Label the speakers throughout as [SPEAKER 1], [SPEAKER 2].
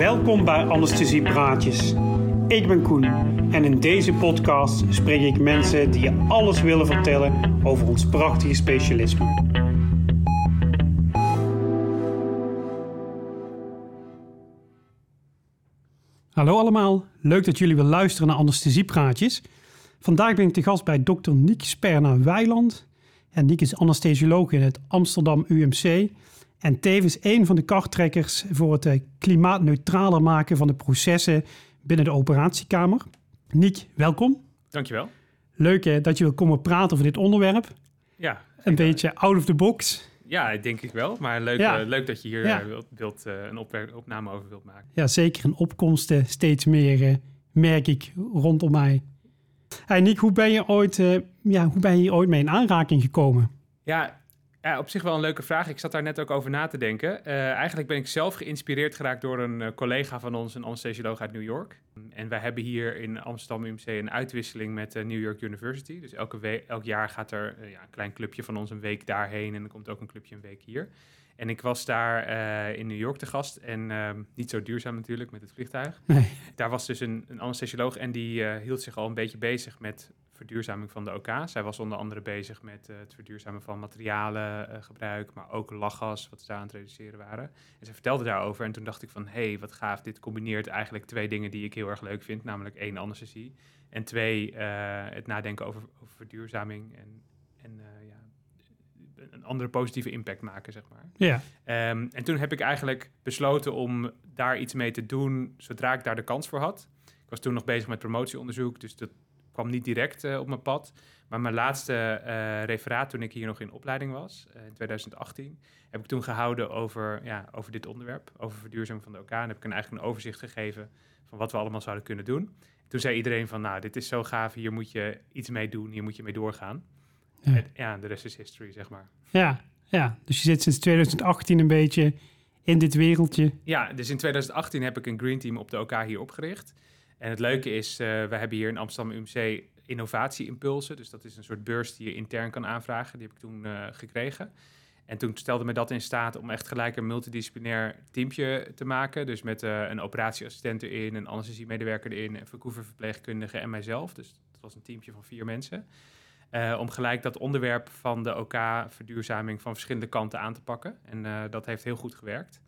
[SPEAKER 1] Welkom bij Anesthesiepraatjes. Ik ben Koen en in deze podcast spreek ik mensen die je alles willen vertellen over ons prachtige specialisme. Hallo allemaal, leuk dat jullie weer luisteren naar Anesthesiepraatjes. Vandaag ben ik te gast bij dokter Niek Sperna-Weiland. En Niek is anesthesioloog in het Amsterdam UMC en tevens een van de karttrekkers voor het eh, klimaatneutraler maken van de processen binnen de operatiekamer. Niek, welkom.
[SPEAKER 2] Dankjewel.
[SPEAKER 1] Leuk hè, dat je wil komen praten over dit onderwerp.
[SPEAKER 2] Ja.
[SPEAKER 1] Een beetje out of the box.
[SPEAKER 2] Ja, denk ik wel. Maar leuk,
[SPEAKER 1] Ja.
[SPEAKER 2] eh, leuk dat je hier
[SPEAKER 1] Ja.
[SPEAKER 2] eh, wilt, wilt, een opname over wilt maken.
[SPEAKER 1] Ja, zeker in opkomsten steeds meer merk ik rondom mij. Hey Niek, hoe ben je ooit, ja, hoe ben je ooit mee in aanraking gekomen?
[SPEAKER 2] Ja, ja, op zich wel een leuke vraag. Ik zat daar net ook over na te denken. Eh, eigenlijk ben ik zelf geïnspireerd geraakt door een eh, collega van ons, een anesthesioloog uit New York. En wij hebben hier in Amsterdam UMC een uitwisseling met de New York University. Dus elke we- elk jaar gaat er ja, een klein clubje van ons een week daarheen en dan komt ook een clubje een week hier. En ik was daar in New York te gast en ehm, niet zo duurzaam natuurlijk met het vliegtuig.
[SPEAKER 1] Nee.
[SPEAKER 2] Daar was dus een, een anesthesioloog en die hield zich al een beetje bezig met verduurzaming van de OK. Zij was onder andere bezig met eh, het verduurzamen van materialengebruik, maar ook lachgas, wat ze daar aan het reduceren waren. En ze vertelde daarover en toen dacht ik van, hé, hey, wat gaaf, dit combineert eigenlijk twee dingen die ik heel erg leuk vind, namelijk één, anesthesie, en twee, eh, het nadenken over, over verduurzaming en, en eh, ja, een andere positieve impact maken, zeg maar.
[SPEAKER 1] Ja,
[SPEAKER 2] Ehm, en toen heb ik eigenlijk besloten om daar iets mee te doen zodra ik daar de kans voor had. Ik was toen nog bezig met promotieonderzoek, dus dat kwam niet direct eh, op mijn pad. Maar mijn laatste eh, referaat toen ik hier nog in opleiding was, eh, in 2018, heb ik toen gehouden over, ja, over dit onderwerp, over verduurzaming van de OK. En heb ik een, eigenlijk een overzicht gegeven van wat we allemaal zouden kunnen doen. Toen zei iedereen van, nou, dit is zo gaaf, hier moet je iets mee doen, hier moet je mee doorgaan.
[SPEAKER 1] Ja.
[SPEAKER 2] En ja, de rest is history, zeg maar.
[SPEAKER 1] ja, ja. Dus je zit sinds 2018 een beetje in dit wereldje.
[SPEAKER 2] Ja, dus in 2018 heb ik een Green Team op de OK hier opgericht. En het leuke is, eh, we hebben hier in Amsterdam UMC innovatie-impulsen. Dus dat is een soort beurs die je intern kan aanvragen. Die heb ik toen eh, gekregen. En toen stelde me dat in staat om echt gelijk een multidisciplinair teampje te maken. Dus met eh, een operatieassistent erin, een anesthesiemedewerker erin, een verkoeververpleegkundige en mijzelf. Dus dat was een teampje van vier mensen. Om gelijk dat onderwerp van de OK-verduurzaming van verschillende kanten aan te pakken. En dat heeft heel goed gewerkt.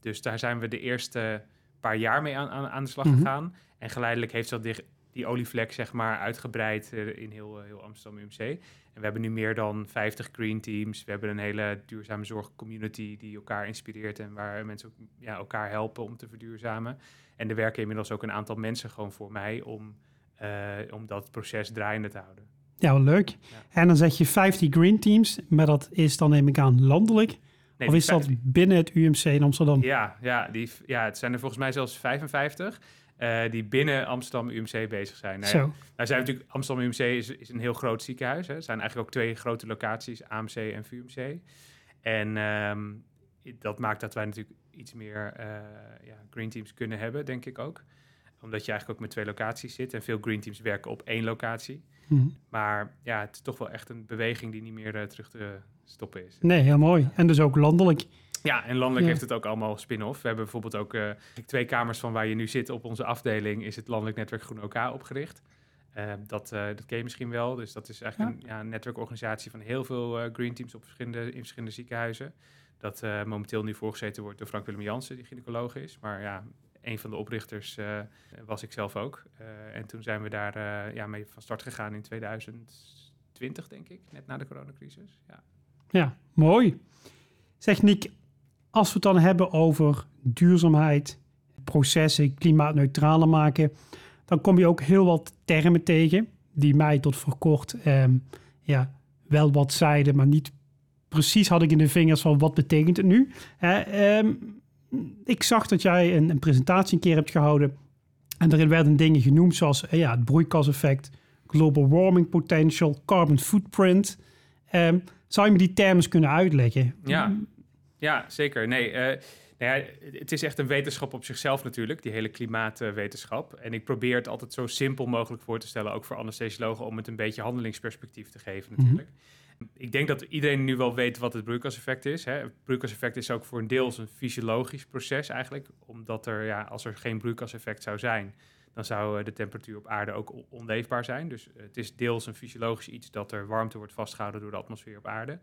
[SPEAKER 2] Dus daar zijn we de eerste paar jaar mee aan, aan, aan de slag
[SPEAKER 1] Mhm.
[SPEAKER 2] gegaan. En geleidelijk heeft dat die, die olievlek zeg maar uitgebreid eh, in heel, eh, heel Amsterdam UMC. En we hebben nu meer dan 50 green teams. We hebben een hele duurzame zorgcommunity die elkaar inspireert en waar mensen ook, ja, elkaar helpen om te verduurzamen. En er werken inmiddels ook een aantal mensen gewoon voor mij om, eh, om dat proces draaiende te houden.
[SPEAKER 1] Ja, wel leuk. En dan zeg je 50 green teams, maar dat is dan neem ik aan landelijk.
[SPEAKER 2] Nee,
[SPEAKER 1] of is dat binnen het UMC in Amsterdam?
[SPEAKER 2] Ja, ja, die, ja, het zijn er volgens mij zelfs 55 eh, die binnen Amsterdam UMC bezig zijn. Nou, ja, nou zijn natuurlijk, Amsterdam UMC is, is een heel groot ziekenhuis. Hè. Er zijn eigenlijk ook twee grote locaties, AMC en VUMC. En ehm, dat maakt dat wij natuurlijk iets meer eh, ja, green teams kunnen hebben, denk ik ook. Omdat je eigenlijk ook met twee locaties zit. En veel green teams werken op één locatie.
[SPEAKER 1] Mhm.
[SPEAKER 2] Maar ja, het is toch wel echt een beweging die niet meer eh, terug te stoppen is.
[SPEAKER 1] Nee, heel mooi. En dus ook landelijk.
[SPEAKER 2] Ja, en landelijk
[SPEAKER 1] Ja.
[SPEAKER 2] heeft het ook allemaal spin-off. We hebben bijvoorbeeld ook eh, twee kamers van waar je nu zit op onze afdeling, is het Landelijk Netwerk Groen OK opgericht. Eh, dat, eh, dat ken je misschien wel. Dus dat is eigenlijk een, ja, een netwerkorganisatie van heel veel eh, green teams op verschillende, in verschillende ziekenhuizen. Dat momenteel nu voorgezeten wordt door Frank Willem Jansen, die gynaecoloog is. Maar ja, een van de oprichters eh, was ik zelf ook. Eh, en toen zijn we daar eh, ja, mee van start gegaan in 2020, denk ik, net na de coronacrisis. Ja.
[SPEAKER 1] Ja, mooi. Zeg Nick, als we het dan hebben over duurzaamheid, processen, klimaatneutraler maken, dan kom je ook heel wat termen tegen die mij tot voor kort ehm, ja, wel wat zeiden, maar niet precies had ik in de vingers van wat betekent het nu. Ehm, ik zag dat jij een, een presentatie een keer hebt gehouden en daarin werden dingen genoemd zoals eh, ja, het broeikaseffect, global warming potential, carbon footprint. Ehm, zou je me die termen kunnen uitleggen?
[SPEAKER 2] Ja, ja zeker. Nee, eh, nou ja, het is echt een wetenschap op zichzelf natuurlijk, die hele klimaatwetenschap. En ik probeer het altijd zo simpel mogelijk voor te stellen, ook voor anesthesiologen, om het een beetje handelingsperspectief te geven natuurlijk. Ik denk dat iedereen nu wel weet wat het broeikaseffect is. Hè. Het broeikaseffect is ook voor een deel een fysiologisch proces eigenlijk. Omdat er, ja, als er geen broeikaseffect zou zijn, dan zou eh, de temperatuur op aarde ook onleefbaar zijn. Dus het is deels een fysiologisch iets dat er warmte wordt vastgehouden door de atmosfeer op aarde.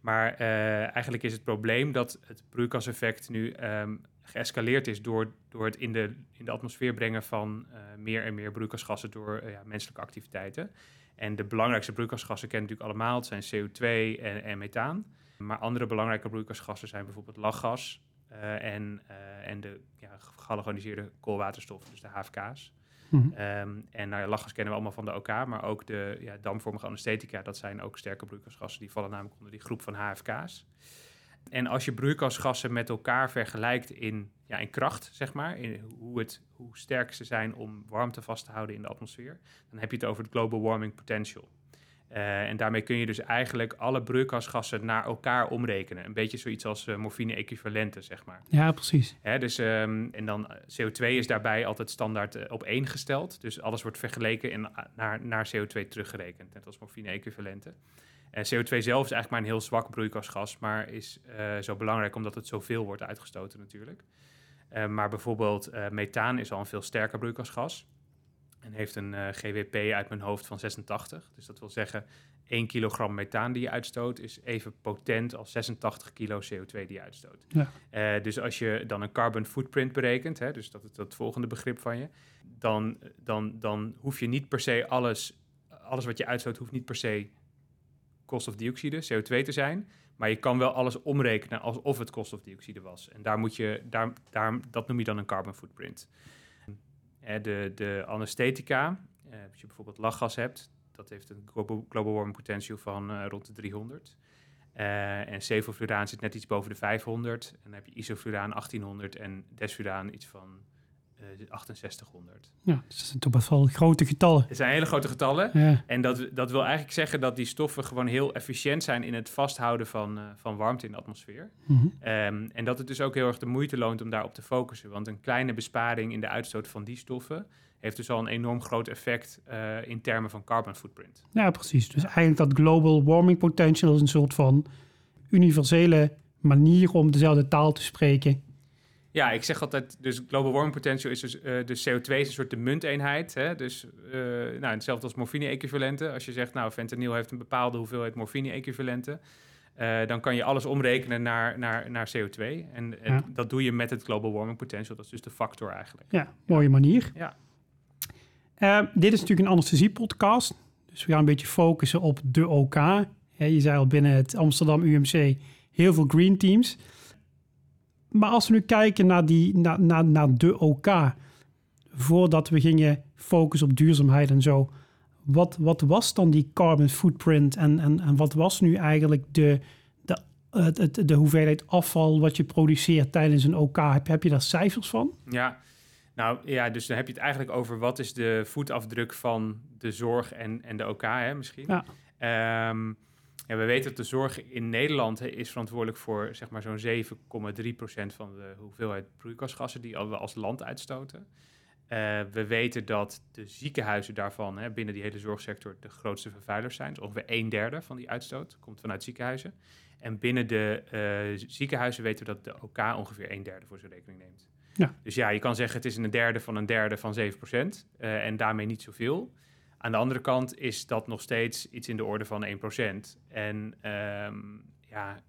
[SPEAKER 2] Maar uh, eigenlijk is het probleem dat het broeikaseffect nu um, geëscaleerd is door, door het in de, in de atmosfeer brengen van uh, meer en meer broeikasgassen door uh, ja, menselijke activiteiten. En de belangrijkste broeikasgassen kennen natuurlijk allemaal. Het zijn CO2 en, en methaan. Maar andere belangrijke broeikasgassen zijn bijvoorbeeld lachgas en, en de ja, gehalogeniseerde koolwaterstoffen, dus de HFK's. Mm um, en nou, lachgas kennen we allemaal van de OK, maar ook de ja, damvormige anesthetica, dat zijn ook sterke broeikasgassen. Die vallen namelijk onder die groep van HFK's. En als je broeikasgassen met elkaar vergelijkt in, ja, in kracht, zeg maar, in hoe, het, hoe sterk ze zijn om warmte vast te houden in de atmosfeer, dan heb je het over het global warming potential. Uh, en daarmee kun je dus eigenlijk alle broeikasgassen naar elkaar omrekenen. Een beetje zoiets als uh, morfine-equivalenten, zeg maar.
[SPEAKER 1] Ja, precies.
[SPEAKER 2] Hè, dus, um, en dan eh, CO2 is daarbij altijd standaard uh, op één gesteld. Dus alles wordt vergeleken en naar, naar CO2 teruggerekend, net als morfine-equivalenten. En CO2 zelf is eigenlijk maar een heel zwak broeikasgas, maar is zo belangrijk omdat het zoveel wordt uitgestoten natuurlijk. Maar bijvoorbeeld methaan is al een veel sterker broeikasgas. En heeft een uh, GWP uit mijn hoofd van 86. Dus dat wil zeggen, 1 kilogram methaan die je uitstoot is even potent als 86 kilo CO2 die je uitstoot. Ja. Uh, dus als je dan een carbon footprint berekent, hè, dus dat is het volgende begrip van je, dan, dan, dan hoef je niet per se alles, alles wat je uitstoot, hoeft niet per se koolstofdioxide, CO2 te zijn. Maar je kan wel alles omrekenen alsof het koolstofdioxide was. En daar moet je, daar, daar, dat noem je dan een carbon footprint de, de anesthetica, eh, als je bijvoorbeeld lachgas hebt, dat heeft een global, warming potential van uh, rond de 300. Uh, en sevofluraan zit net iets boven de 500. En dan heb je isofluraan 1800 en desfluraan iets van 6800.
[SPEAKER 1] Eh, ja, dus dat zijn toch best wel grote getallen.
[SPEAKER 2] Het zijn hele grote getallen. Ja. En dat, dat wil eigenlijk zeggen dat die stoffen gewoon heel efficiënt zijn in het vasthouden van, uh, van warmte in de atmosfeer. Mm -hmm. um, en dat het dus ook heel erg de moeite loont om daarop te focussen. Want een kleine besparing in de uitstoot van die stoffen heeft dus al een enorm groot effect uh, in termen van carbon footprint.
[SPEAKER 1] Ja, precies. Dus eigenlijk dat global warming potential is een soort van universele manier om dezelfde taal te spreken
[SPEAKER 2] ja, ik zeg altijd, dus global warming potential is dus, uh, de CO2 is een soort de munteenheid. Hè? Dus uh, nou, hetzelfde als morfine-equivalenten. Als je zegt, nou, fentanyl heeft een bepaalde hoeveelheid morfine-equivalenten. Uh, dan kan je alles omrekenen naar, naar, naar CO2. En, ja. dat doe je met het global warming potential. Dat is dus de factor eigenlijk.
[SPEAKER 1] Ja, mooie manier. Ja. dit is natuurlijk een anesthesie-podcast. Dus we gaan een beetje focussen op de OK. je zei al binnen het Amsterdam UMC heel veel green teams. Maar als we nu kijken naar, die, naar, naar, naar de OK, voordat we gingen focussen op duurzaamheid en zo, wat, wat was dan die carbon footprint en, en, en wat was nu eigenlijk de, de, de, de hoeveelheid afval wat je produceert tijdens een OK? Heb, heb je daar cijfers van?
[SPEAKER 2] Ja, nou ja, dus dan heb je het eigenlijk over wat is de voetafdruk van de zorg en, en de OK, hè, misschien. Ja. Um, ja, we weten dat de zorg in Nederland is verantwoordelijk voor zeg maar, zo'n 7,3% van de hoeveelheid broeikasgassen die we als land uitstoten. Uh, we weten dat de ziekenhuizen daarvan hè, binnen die hele zorgsector de grootste vervuilers zijn. Dus ongeveer een derde van die uitstoot komt vanuit ziekenhuizen. En binnen de uh, ziekenhuizen weten we dat de OK ongeveer een derde voor zijn rekening neemt. Ja. Dus ja, je kan zeggen het is een derde van een derde van 7% uh, eh, en daarmee niet zoveel. Aan de andere kant is dat nog steeds iets in de orde van 1%. En um, ja,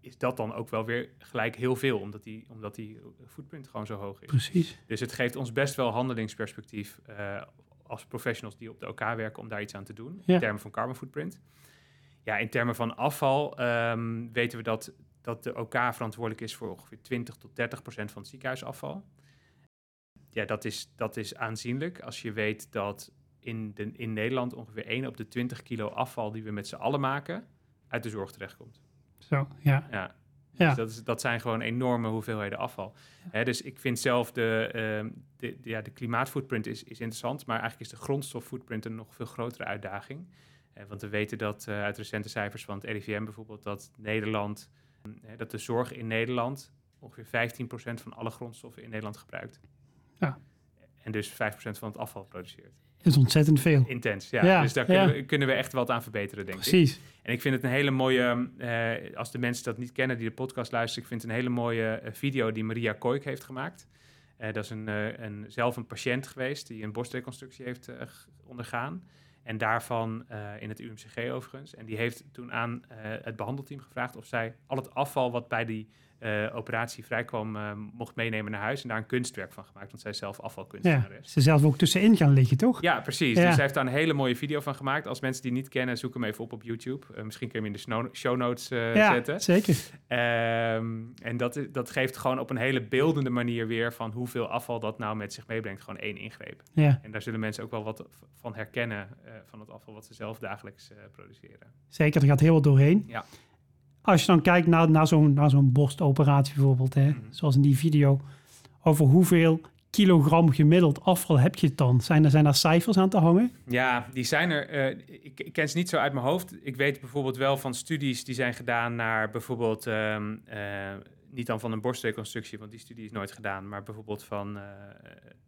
[SPEAKER 2] is dat dan ook wel weer gelijk heel veel, omdat die, omdat die footprint gewoon zo hoog is.
[SPEAKER 1] Precies.
[SPEAKER 2] Dus het geeft ons best wel handelingsperspectief uh, als professionals die op de OK werken om daar iets aan te doen, ja. in termen van carbon footprint. Ja, in termen van afval um, weten we dat, dat de OK verantwoordelijk is voor ongeveer 20 tot 30 procent van het ziekenhuisafval. Ja, dat is, dat is aanzienlijk als je weet dat in, de, in Nederland ongeveer 1 op de 20 kilo afval die we met z'n allen maken, uit de zorg terechtkomt.
[SPEAKER 1] Zo, ja.
[SPEAKER 2] ja. Ja. Dus dat, is, dat zijn gewoon enorme hoeveelheden afval. Hè, dus ik vind zelf de, uh, de, de, ja, de klimaatfootprint is, is interessant, maar eigenlijk is de grondstoffootprint een nog veel grotere uitdaging. Uh, want we weten dat uh, uit recente cijfers van het RIVM bijvoorbeeld dat Nederland, dat de zorg in Nederland ongeveer 15% van alle grondstoffen in Nederland gebruikt. Ja. En dus 5% van het afval produceert.
[SPEAKER 1] Is ontzettend veel.
[SPEAKER 2] Intens, ja.
[SPEAKER 1] Ja,
[SPEAKER 2] dus daar kunnen,
[SPEAKER 1] ja.
[SPEAKER 2] we, kunnen we echt wat aan verbeteren, denk ik.
[SPEAKER 1] Precies.
[SPEAKER 2] En ik vind het een hele mooie, eh, als de mensen dat niet kennen die de podcast luisteren, ik vind het een hele mooie eh, video die Maria Koik heeft gemaakt. Eh, dat is een, een, zelf een patiënt geweest die een borstreconstructie heeft ondergaan. En daarvan in het UMCG overigens. En die heeft toen aan het behandelteam gevraagd of zij al het afval wat bij die eh, operatie vrijkwam, eh, mocht meenemen naar huis. En daar een kunstwerk van gemaakt, want zij is zelf
[SPEAKER 1] Ja,
[SPEAKER 2] afvalkunstenaar is.
[SPEAKER 1] ze zelf ook tussenin gaan liggen, toch?
[SPEAKER 2] Ja, precies.
[SPEAKER 1] Ja.
[SPEAKER 2] Dus hij heeft daar een hele mooie video van gemaakt. Als mensen die niet kennen, zoek hem even op op YouTube. Eh, misschien kun je hem in de show notes
[SPEAKER 1] ja,
[SPEAKER 2] zetten.
[SPEAKER 1] zeker.
[SPEAKER 2] Ehm, en dat, dat geeft gewoon op een hele beeldende manier weer van hoeveel afval dat nou met zich meebrengt. Gewoon één ingreep.
[SPEAKER 1] Ja,
[SPEAKER 2] En daar zullen mensen ook wel wat van herkennen van het afval wat ze zelf dagelijks produceren.
[SPEAKER 1] zeker. Er gaat heel wat doorheen.
[SPEAKER 2] Ja.
[SPEAKER 1] Als je dan kijkt naar, naar zo'n borstoperatie bijvoorbeeld, hè,
[SPEAKER 2] Mhm.
[SPEAKER 1] zoals in die video, over hoeveel kilogram gemiddeld afval heb je het dan? Zijn er, zijn daar cijfers aan te hangen?
[SPEAKER 2] Ja, die zijn er. eh, ik, ik ken ze niet zo uit mijn hoofd. Ik weet bijvoorbeeld wel van studies die zijn gedaan naar bijvoorbeeld. ehm, eh, niet dan van een borstreconstructie, want die studie is nooit gedaan. Maar bijvoorbeeld van eh,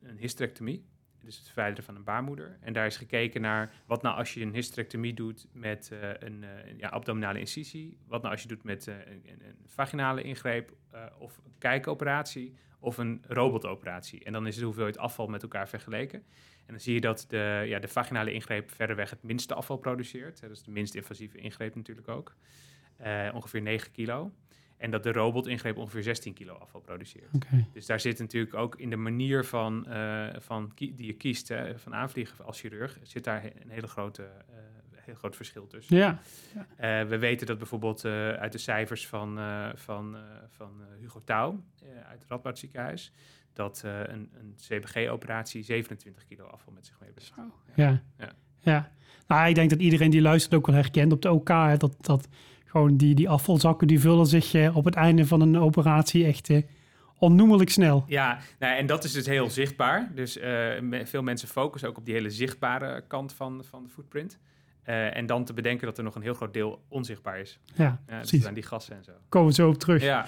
[SPEAKER 2] een hysterectomie. Dus het verwijderen van een baarmoeder. En daar is gekeken naar wat nou als je een hysterectomie doet met eh, een, eh, een, ja, abdominale incisie. Wat nou als je doet met eh, een, een, vaginale ingreep of een kijkoperatie of een robotoperatie. En dan is de hoeveelheid afval met elkaar vergeleken. En dan zie je dat de, ja, de vaginale ingreep verreweg het minste afval produceert. Dat is de minst invasieve ingreep natuurlijk ook. Ongeveer 9 kilo. En dat de robot-ingreep ongeveer 16 kilo afval produceert. Dus daar zit natuurlijk ook in de manier van, eh, van die je kiest, hè, van aanvliegen als chirurg, zit daar een hele grote, eh, heel groot verschil tussen.
[SPEAKER 1] Ja,
[SPEAKER 2] Eh, we weten dat bijvoorbeeld uit de cijfers van, van, van Hugo Touw uit het Radboud ziekenhuis, dat een, een CBG-operatie 27 kilo afval met zich meebrengt.
[SPEAKER 1] ja,
[SPEAKER 2] Ja.
[SPEAKER 1] ja. Nou, ik denk dat iedereen die luistert ook wel herkent op de OK. hè, Dat, dat gewoon die, die afvalzakken die vullen zich eh, op het einde van een operatie echt eh, onnoemelijk snel.
[SPEAKER 2] Ja, nou, en dat is dus heel zichtbaar. Dus eh, veel mensen focussen ook op die hele zichtbare kant van, van de footprint. En dan te bedenken dat er nog een heel groot deel onzichtbaar is.
[SPEAKER 1] Ja,
[SPEAKER 2] dat
[SPEAKER 1] precies.
[SPEAKER 2] zijn die gassen en zo.
[SPEAKER 1] Komen we zo op terug.
[SPEAKER 2] Ja,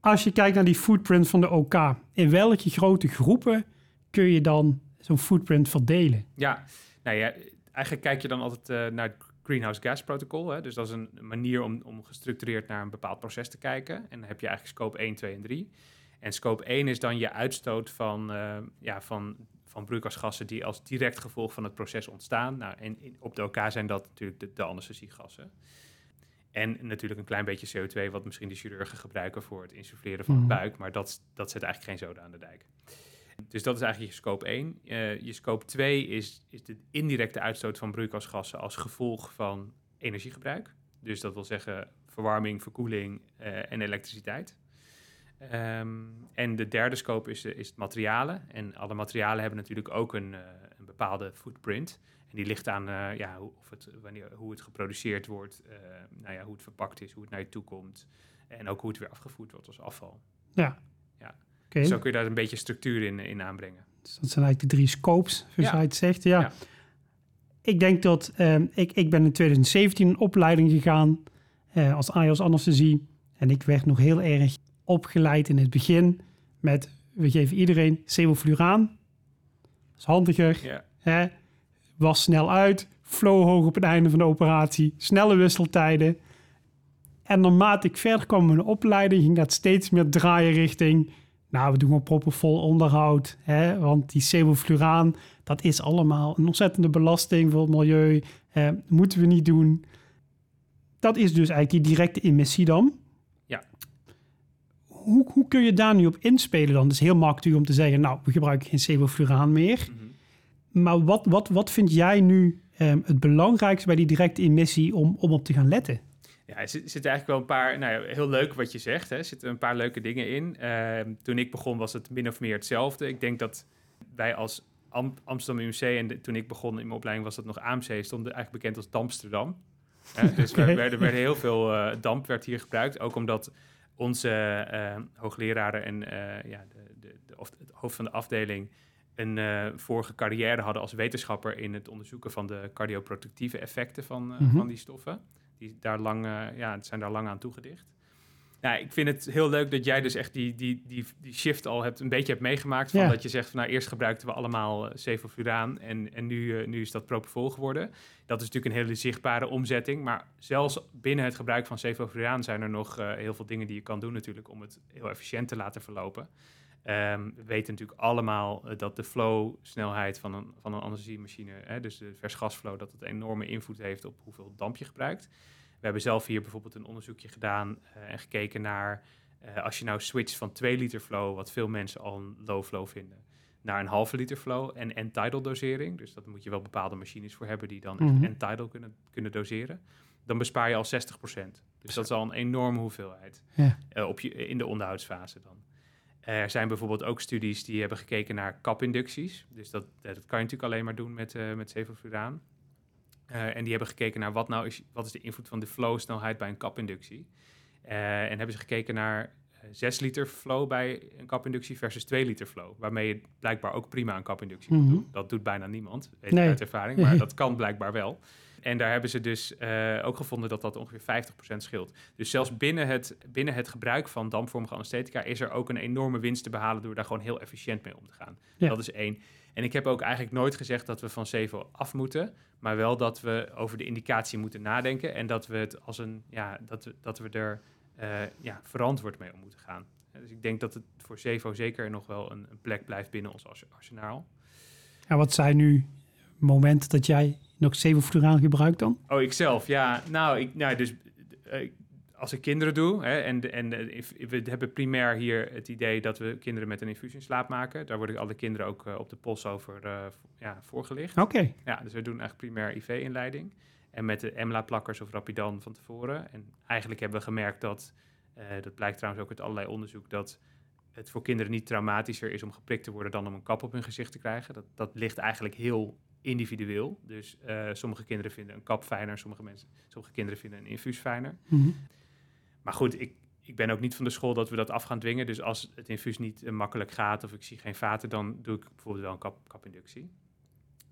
[SPEAKER 1] Als je kijkt naar die footprint van de OK, in welke grote groepen kun je dan zo'n footprint verdelen?
[SPEAKER 2] ja. Nou ja, eigenlijk kijk je dan altijd eh, naar het greenhouse gas protocol. Hè? Dus dat is een manier om, om gestructureerd naar een bepaald proces te kijken. En dan heb je eigenlijk scope 1, 2 en 3. En scope 1 is dan je uitstoot van, eh, ja, van, van broeikasgassen die als direct gevolg van het proces ontstaan. Nou, en in, op de OK zijn dat natuurlijk de, de anesthesiegassen. En natuurlijk een klein beetje CO2, wat misschien de chirurgen gebruiken voor het insuffleren van
[SPEAKER 1] Mhm.
[SPEAKER 2] het buik. Maar dat, dat zet eigenlijk geen zoden aan de dijk. Dus dat is eigenlijk je scope 1. Eh, je scope 2 is, is de indirecte uitstoot van broeikasgassen als gevolg van energiegebruik. Dus dat wil zeggen verwarming, verkoeling eh, en elektriciteit. Ehm, en de derde scope is, is het materialen. En alle materialen hebben natuurlijk ook een, eh, een bepaalde footprint. En die ligt aan ja, hoe, of het, wanneer, hoe het geproduceerd wordt, nou ja, hoe het verpakt is, hoe het naar je toe komt. En ook hoe het weer afgevoerd wordt als afval.
[SPEAKER 1] Ja.
[SPEAKER 2] Ja.
[SPEAKER 1] Oké,
[SPEAKER 2] Zo kun je daar een beetje structuur in, in aanbrengen.
[SPEAKER 1] dus dat zijn eigenlijk de drie scopes, zoals
[SPEAKER 2] Ja.
[SPEAKER 1] hij het zegt. Ja.
[SPEAKER 2] Ja.
[SPEAKER 1] Ik denk dat, ehm, ik, ik ben in 2017 een opleiding gegaan eh, als AIOS anesthesie. En ik werd nog heel erg opgeleid in het begin met, we geven iedereen sevofluraan. Dat is handiger.
[SPEAKER 2] Ja.
[SPEAKER 1] Hè? Was snel uit, flow hoog op het einde van de operatie, snelle wisseltijden. En naarmate ik verder kwam in de opleiding, ging dat steeds meer draaien richting... Nou, we doen gewoon proppenvol onderhoud. Hè? Want die sevofluraan, dat is allemaal een ontzettende belasting voor het milieu. Eh, moeten we niet doen. Dat is dus eigenlijk die directe emissie dan.
[SPEAKER 2] Ja.
[SPEAKER 1] Hoe, hoe kun je daar nu op inspelen dan? Het is heel makkelijk om te zeggen, nou, we gebruiken geen sevofluraan meer.
[SPEAKER 2] Mhm.
[SPEAKER 1] Maar wat, wat, wat vind jij nu ehm, het belangrijkste bij die directe emissie om, om op te gaan letten?
[SPEAKER 2] Ja, er zit- zitten eigenlijk wel een paar, nou ja, heel leuk wat je zegt, hè. er zitten een paar leuke dingen in. Ehm, toen ik begon was het min of meer hetzelfde. Ik denk dat wij als Am- Amsterdam UMC, en de- toen ik begon in mijn opleiding was dat nog AMC, stonden eigenlijk bekend als Dampsterdam. Hè, dus er werden heel veel eh, damp werd hier gebruikt, ook omdat onze eh, hoogleraren en eh, ja, de, de, de, of het hoofd van de afdeling een eh, vorige carrière hadden als wetenschapper in het onderzoeken van de cardioprotectieve effecten van,
[SPEAKER 1] Mhm.
[SPEAKER 2] van die stoffen. Die daar lang, eh, ja, zijn daar lang aan toegedicht. Nou, ik vind het heel leuk dat jij dus echt die, die, die, die shift al hebt, een beetje hebt meegemaakt. Van
[SPEAKER 1] Ja.
[SPEAKER 2] Dat je zegt, van, nou eerst gebruikten we allemaal uh, sevofluraan en, en nu, eh, nu is dat propofol geworden. Dat is natuurlijk een hele zichtbare omzetting. Maar zelfs binnen het gebruik van sevofluraan zijn er nog eh, heel veel dingen die je kan doen natuurlijk om het heel efficiënt te laten verlopen. Ehm, we weten natuurlijk allemaal eh, dat de flow-snelheid van een, van een hè, dus de versgasflow, dat het een enorme invloed heeft op hoeveel damp je gebruikt. We hebben zelf hier bijvoorbeeld een onderzoekje gedaan eh, en gekeken naar eh, als je nou switcht van 2 liter flow, wat veel mensen al een low flow vinden, naar een halve liter flow en end-tidal dosering. Dus dat moet je wel bepaalde machines voor hebben die dan
[SPEAKER 1] Mhm.
[SPEAKER 2] end-tidal kunnen, kunnen doseren. Dan bespaar je al 60%. Dus dat is al een enorme hoeveelheid
[SPEAKER 1] Ja.
[SPEAKER 2] op je, in de onderhoudsfase dan. Er zijn bijvoorbeeld ook studies die hebben gekeken naar kapinducties. Dus dat, dat kan je natuurlijk alleen maar doen met, eh met. Eh, en die hebben gekeken naar wat nou is, wat is de invloed van de flow-snelheid bij een kapinductie. Eh, en hebben ze gekeken naar eh, 6 liter flow bij een kapinductie versus 2 liter flow. Waarmee je blijkbaar ook prima een kapinductie kunt
[SPEAKER 1] Mhm.
[SPEAKER 2] doen. Dat doet bijna niemand, weet
[SPEAKER 1] Nee.
[SPEAKER 2] ik uit ervaring. Maar dat kan blijkbaar wel. En daar hebben ze dus eh, ook gevonden dat dat ongeveer 50% scheelt. Dus zelfs binnen het, binnen het gebruik van dampvormige anesthetica is er ook een enorme winst te behalen door daar gewoon heel efficiënt mee om te gaan.
[SPEAKER 1] Ja.
[SPEAKER 2] Dat is één. En ik heb ook eigenlijk nooit gezegd dat we van Sevo af moeten, maar wel dat we over de indicatie moeten nadenken en dat we het als een, ja, dat we, dat we er eh, ja, verantwoord mee om moeten gaan. Dus ik denk dat het voor Sevo zeker nog wel een, een plek blijft binnen ons ars- arsenaal.
[SPEAKER 1] En wat zijn nu momenten dat jij nog sevofluraan gebruikt dan?
[SPEAKER 2] Oh, ikzelf, ja. Nou, ik, nou dus eh, als ik kinderen doe, hè, en, en eh, we hebben primair hier het idee dat we kinderen met een infusie in slaap maken. Daar worden alle kinderen ook eh, op de pols over ja, voorgelicht.
[SPEAKER 1] Oké,
[SPEAKER 2] Ja, dus we doen eigenlijk primair IV-inleiding. En met de EMLA-plakkers of Rapidan van tevoren. En eigenlijk hebben we gemerkt dat, dat blijkt trouwens ook uit allerlei onderzoek, dat het voor kinderen niet traumatischer is om geprikt te worden dan om een kap op hun gezicht te krijgen. Dat, dat ligt eigenlijk heel individueel. Dus eh, sommige kinderen vinden een kap fijner, sommige, mensen, sommige kinderen vinden een infuus fijner.
[SPEAKER 1] Mhm.
[SPEAKER 2] Maar goed, ik, ik ben ook niet van de school dat we dat af gaan dwingen. Dus als het infuus niet eh, makkelijk gaat of ik zie geen vaten, dan doe ik bijvoorbeeld wel een kap, kapinductie.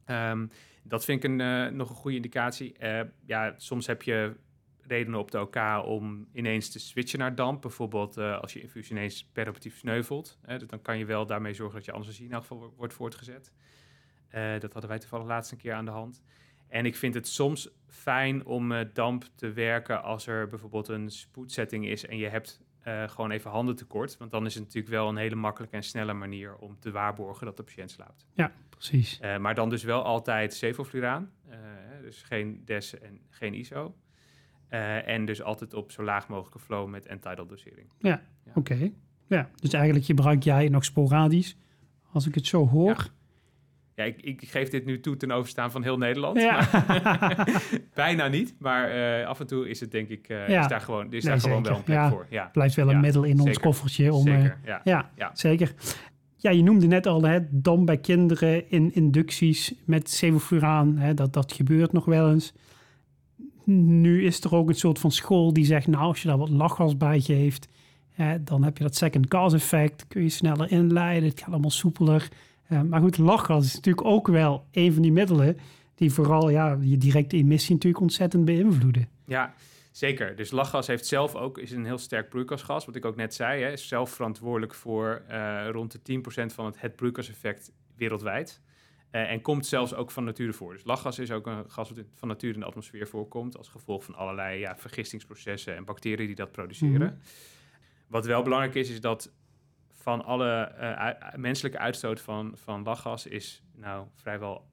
[SPEAKER 2] Ehm, dat vind ik een, eh, nog een goede indicatie. Ja, soms heb je redenen op de OK om ineens te switchen naar damp. Bijvoorbeeld als je infuus ineens peroperatief sneuvelt. Hè, dus dan kan je wel daarmee zorgen dat je anesthesie in elk geval wo- wordt voortgezet. Eh, dat hadden wij toevallig laatst een keer aan de hand. En ik vind het soms fijn om met damp te werken als er bijvoorbeeld een spoedsetting is en je hebt eh, gewoon even handen tekort. Want dan is het natuurlijk wel een hele makkelijke en snelle manier om te waarborgen dat de patiënt slaapt.
[SPEAKER 1] precies.
[SPEAKER 2] Eh, maar dan dus wel altijd sevofluraan. eh, dus geen DES en geen ISO. Eh, en dus altijd op zo laag mogelijke flow met end-tidal dosering.
[SPEAKER 1] Oké. Ja, dus eigenlijk gebruik jij nog sporadisch, als ik het zo hoor.
[SPEAKER 2] Ja, ik, ik geef dit nu toe ten overstaan van heel Nederland.
[SPEAKER 1] Ja.
[SPEAKER 2] maar- bijna niet, maar eh, af en toe is het denk ik, eh,
[SPEAKER 1] Ja.
[SPEAKER 2] is daar gewoon, is
[SPEAKER 1] Nee,
[SPEAKER 2] daar gewoon wel een plek
[SPEAKER 1] Ja.
[SPEAKER 2] voor. Ja,
[SPEAKER 1] Blijft wel een
[SPEAKER 2] Ja,
[SPEAKER 1] middel in ons koffertje om... eh,
[SPEAKER 2] zeker. Ja.
[SPEAKER 1] ja,
[SPEAKER 2] Ja.
[SPEAKER 1] zeker. Ja, je noemde net al, hè, dam bij kinderen in inducties met sevofluraan. Hè, dat, dat gebeurt nog wel eens. Nu is er ook een soort van school die zegt, nou, als je daar wat lachgas bij geeft, hè, dan heb je dat second cause effect. Kun je sneller inleiden, het gaat allemaal soepeler. Eh, maar goed, lachgas is natuurlijk ook wel een van die middelen die vooral ja, je directe emissie natuurlijk ontzettend beïnvloeden.
[SPEAKER 2] Ja, zeker. Dus lachgas heeft zelf ook is een heel sterk broeikasgas. Wat ik ook net zei, hè, is zelf verantwoordelijk voor eh, rond de 10% van het, het broeikaseffect wereldwijd. Eh, en komt zelfs ook van nature voor. Dus lachgas is ook een gas wat van nature in de atmosfeer voorkomt. Als gevolg van allerlei ja, vergistingsprocessen en bacteriën die dat produceren.
[SPEAKER 1] Mhm.
[SPEAKER 2] Wat wel belangrijk is, is dat van alle eh, ui- menselijke uitstoot van, van lachgas is nou vrijwel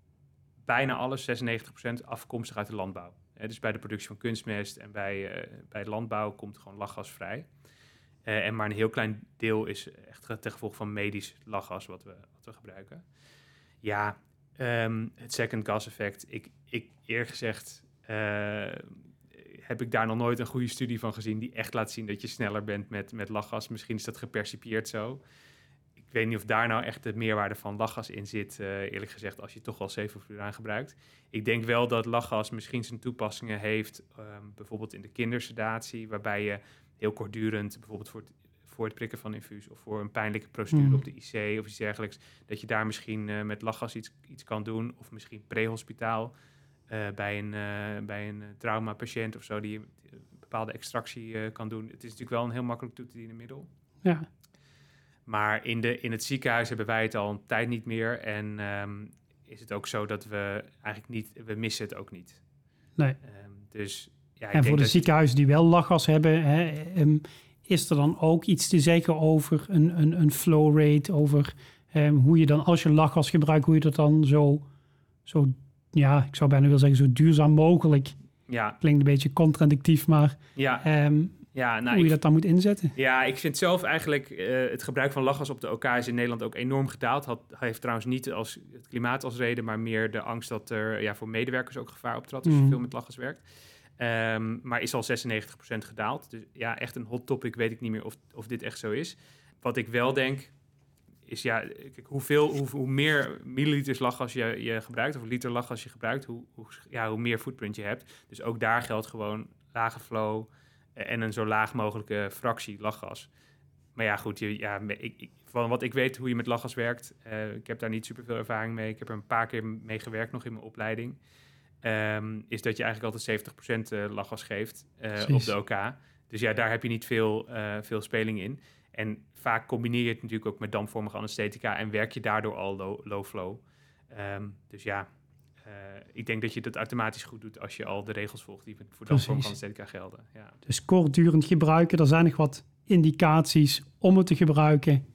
[SPEAKER 2] bijna alles, 96% afkomstig uit de landbouw. Dus bij de productie van kunstmest en bij, eh, bij landbouw komt gewoon lachgas vrij. Eh, en maar een heel klein deel is echt ten gevolge van medisch lachgas wat we, wat we gebruiken. Ja, ehm, het second gas effect. Ik, ik eerlijk gezegd eh, heb ik daar nog nooit een goede studie van gezien die echt laat zien dat je sneller bent met, met lachgas. Misschien is dat gepercipieerd zo. Ik weet niet of daar nou echt de meerwaarde van lachgas in zit, eh, eerlijk gezegd, als je toch wel sevofluraan gebruikt. Ik denk wel dat lachgas misschien zijn toepassingen heeft, ehm, bijvoorbeeld in de kindersedatie, waarbij je heel kortdurend, bijvoorbeeld voor het, voor het prikken van infuus of voor een pijnlijke procedure
[SPEAKER 1] Mm.
[SPEAKER 2] op de IC of iets dergelijks, dat je daar misschien eh, met lachgas iets, iets kan doen. Of misschien prehospitaal eh, bij een, eh bij een eh, traumapatiënt of zo, die een bepaalde extractie kan doen. Het is natuurlijk wel een heel makkelijk toe te dienen middel.
[SPEAKER 1] Ja.
[SPEAKER 2] Maar in, de, in het ziekenhuis hebben wij het al een tijd niet meer. En ehm, is het ook zo dat we eigenlijk niet, we missen het ook niet.
[SPEAKER 1] Nee.
[SPEAKER 2] Ehm, dus ja, ik
[SPEAKER 1] En voor de ziekenhuizen die wel lachgas hebben, hè, ehm, is er dan ook iets te zeggen over een, een, een flow rate, over hoe je dan als je lachgas gebruikt, hoe je dat dan zo, zo, ja, ik zou bijna willen zeggen, zo duurzaam mogelijk.
[SPEAKER 2] Ja,
[SPEAKER 1] Klinkt een beetje contradictief, maar
[SPEAKER 2] ja,
[SPEAKER 1] ehm,
[SPEAKER 2] ja, nou,
[SPEAKER 1] hoe je dat dan moet inzetten.
[SPEAKER 2] ja, ik vind zelf eigenlijk eh, het gebruik van lachgas op de OK is in Nederland ook enorm gedaald. Had, heeft trouwens niet als, het klimaat als reden, maar meer de angst dat er ja, voor medewerkers ook gevaar optrad als je
[SPEAKER 1] Mhm.
[SPEAKER 2] veel met lachgas werkt. Ehm, maar is al 96% gedaald. Dus ja, echt een hot topic. Weet ik niet meer of, of dit echt zo is. Wat ik wel denk, is ja, kijk, hoeveel, hoe, hoe meer milliliters lachgas je, je gebruikt, of liter lachgas je gebruikt, hoe, hoe, ja, hoe meer footprint je hebt. Dus ook daar geldt gewoon lage flow eh, en een zo laag mogelijke fractie lachgas. Maar ja, goed, je, ja, me- ik, ik- van wat ik weet hoe je met lachgas werkt, eh, ik heb daar niet super veel ervaring mee. Ik heb er een paar keer mee gewerkt nog in mijn opleiding. Ehm, is dat je eigenlijk altijd 70% eh, lachgas geeft op de OK. Dus ja, daar heb je niet veel, veel speling in. En vaak combineer je het natuurlijk ook met dampvormige anesthetica en werk je daardoor al low, low flow. Ehm, dus ja, eh, ik denk dat je dat automatisch goed doet als je al de regels volgt die voor dampvormige
[SPEAKER 1] Precies.
[SPEAKER 2] anesthetica gelden. Ja.
[SPEAKER 1] Dus kortdurend gebruiken, er zijn nog wat indicaties om het te gebruiken.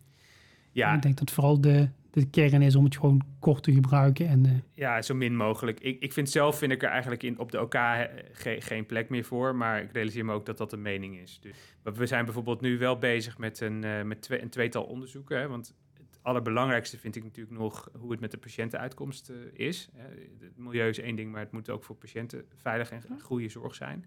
[SPEAKER 2] Ja,
[SPEAKER 1] Ik denk dat vooral de, de kern is om het gewoon kort te gebruiken. En, eh,
[SPEAKER 2] Ja, zo min mogelijk. Ik, ik vind zelf vind ik er eigenlijk in, op de OK eh, ge- geen plek meer voor. Maar ik realiseer me ook dat dat een mening is. Dus, maar we zijn bijvoorbeeld nu wel bezig met een, eh, met twee, een tweetal onderzoeken. Hè, want het allerbelangrijkste vind ik natuurlijk nog hoe het met de patiëntenuitkomst is. Hè. Het milieu is één ding, maar het moet ook voor patiënten veilig en goede zorg zijn.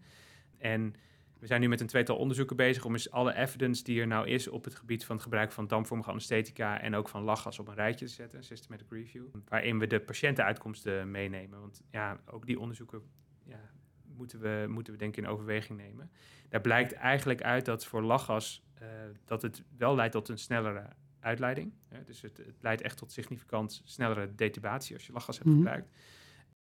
[SPEAKER 2] En we zijn nu met een tweetal onderzoeken bezig om eens alle evidence die er nou is op het gebied van het gebruik van dampvormige anesthetica en ook van lachgas op een rijtje te zetten, een systematic review, waarin we de patiëntenuitkomsten meenemen. Want ja, ook die onderzoeken ja, moeten, we, moeten we denk ik in overweging nemen. Daar blijkt eigenlijk uit dat voor lachgas eh, dat het wel leidt tot een snellere uitleiding. Hè? Dus het, het leidt echt tot significant snellere detubatie als je lachgas hebt
[SPEAKER 1] Mhm.
[SPEAKER 2] gebruikt.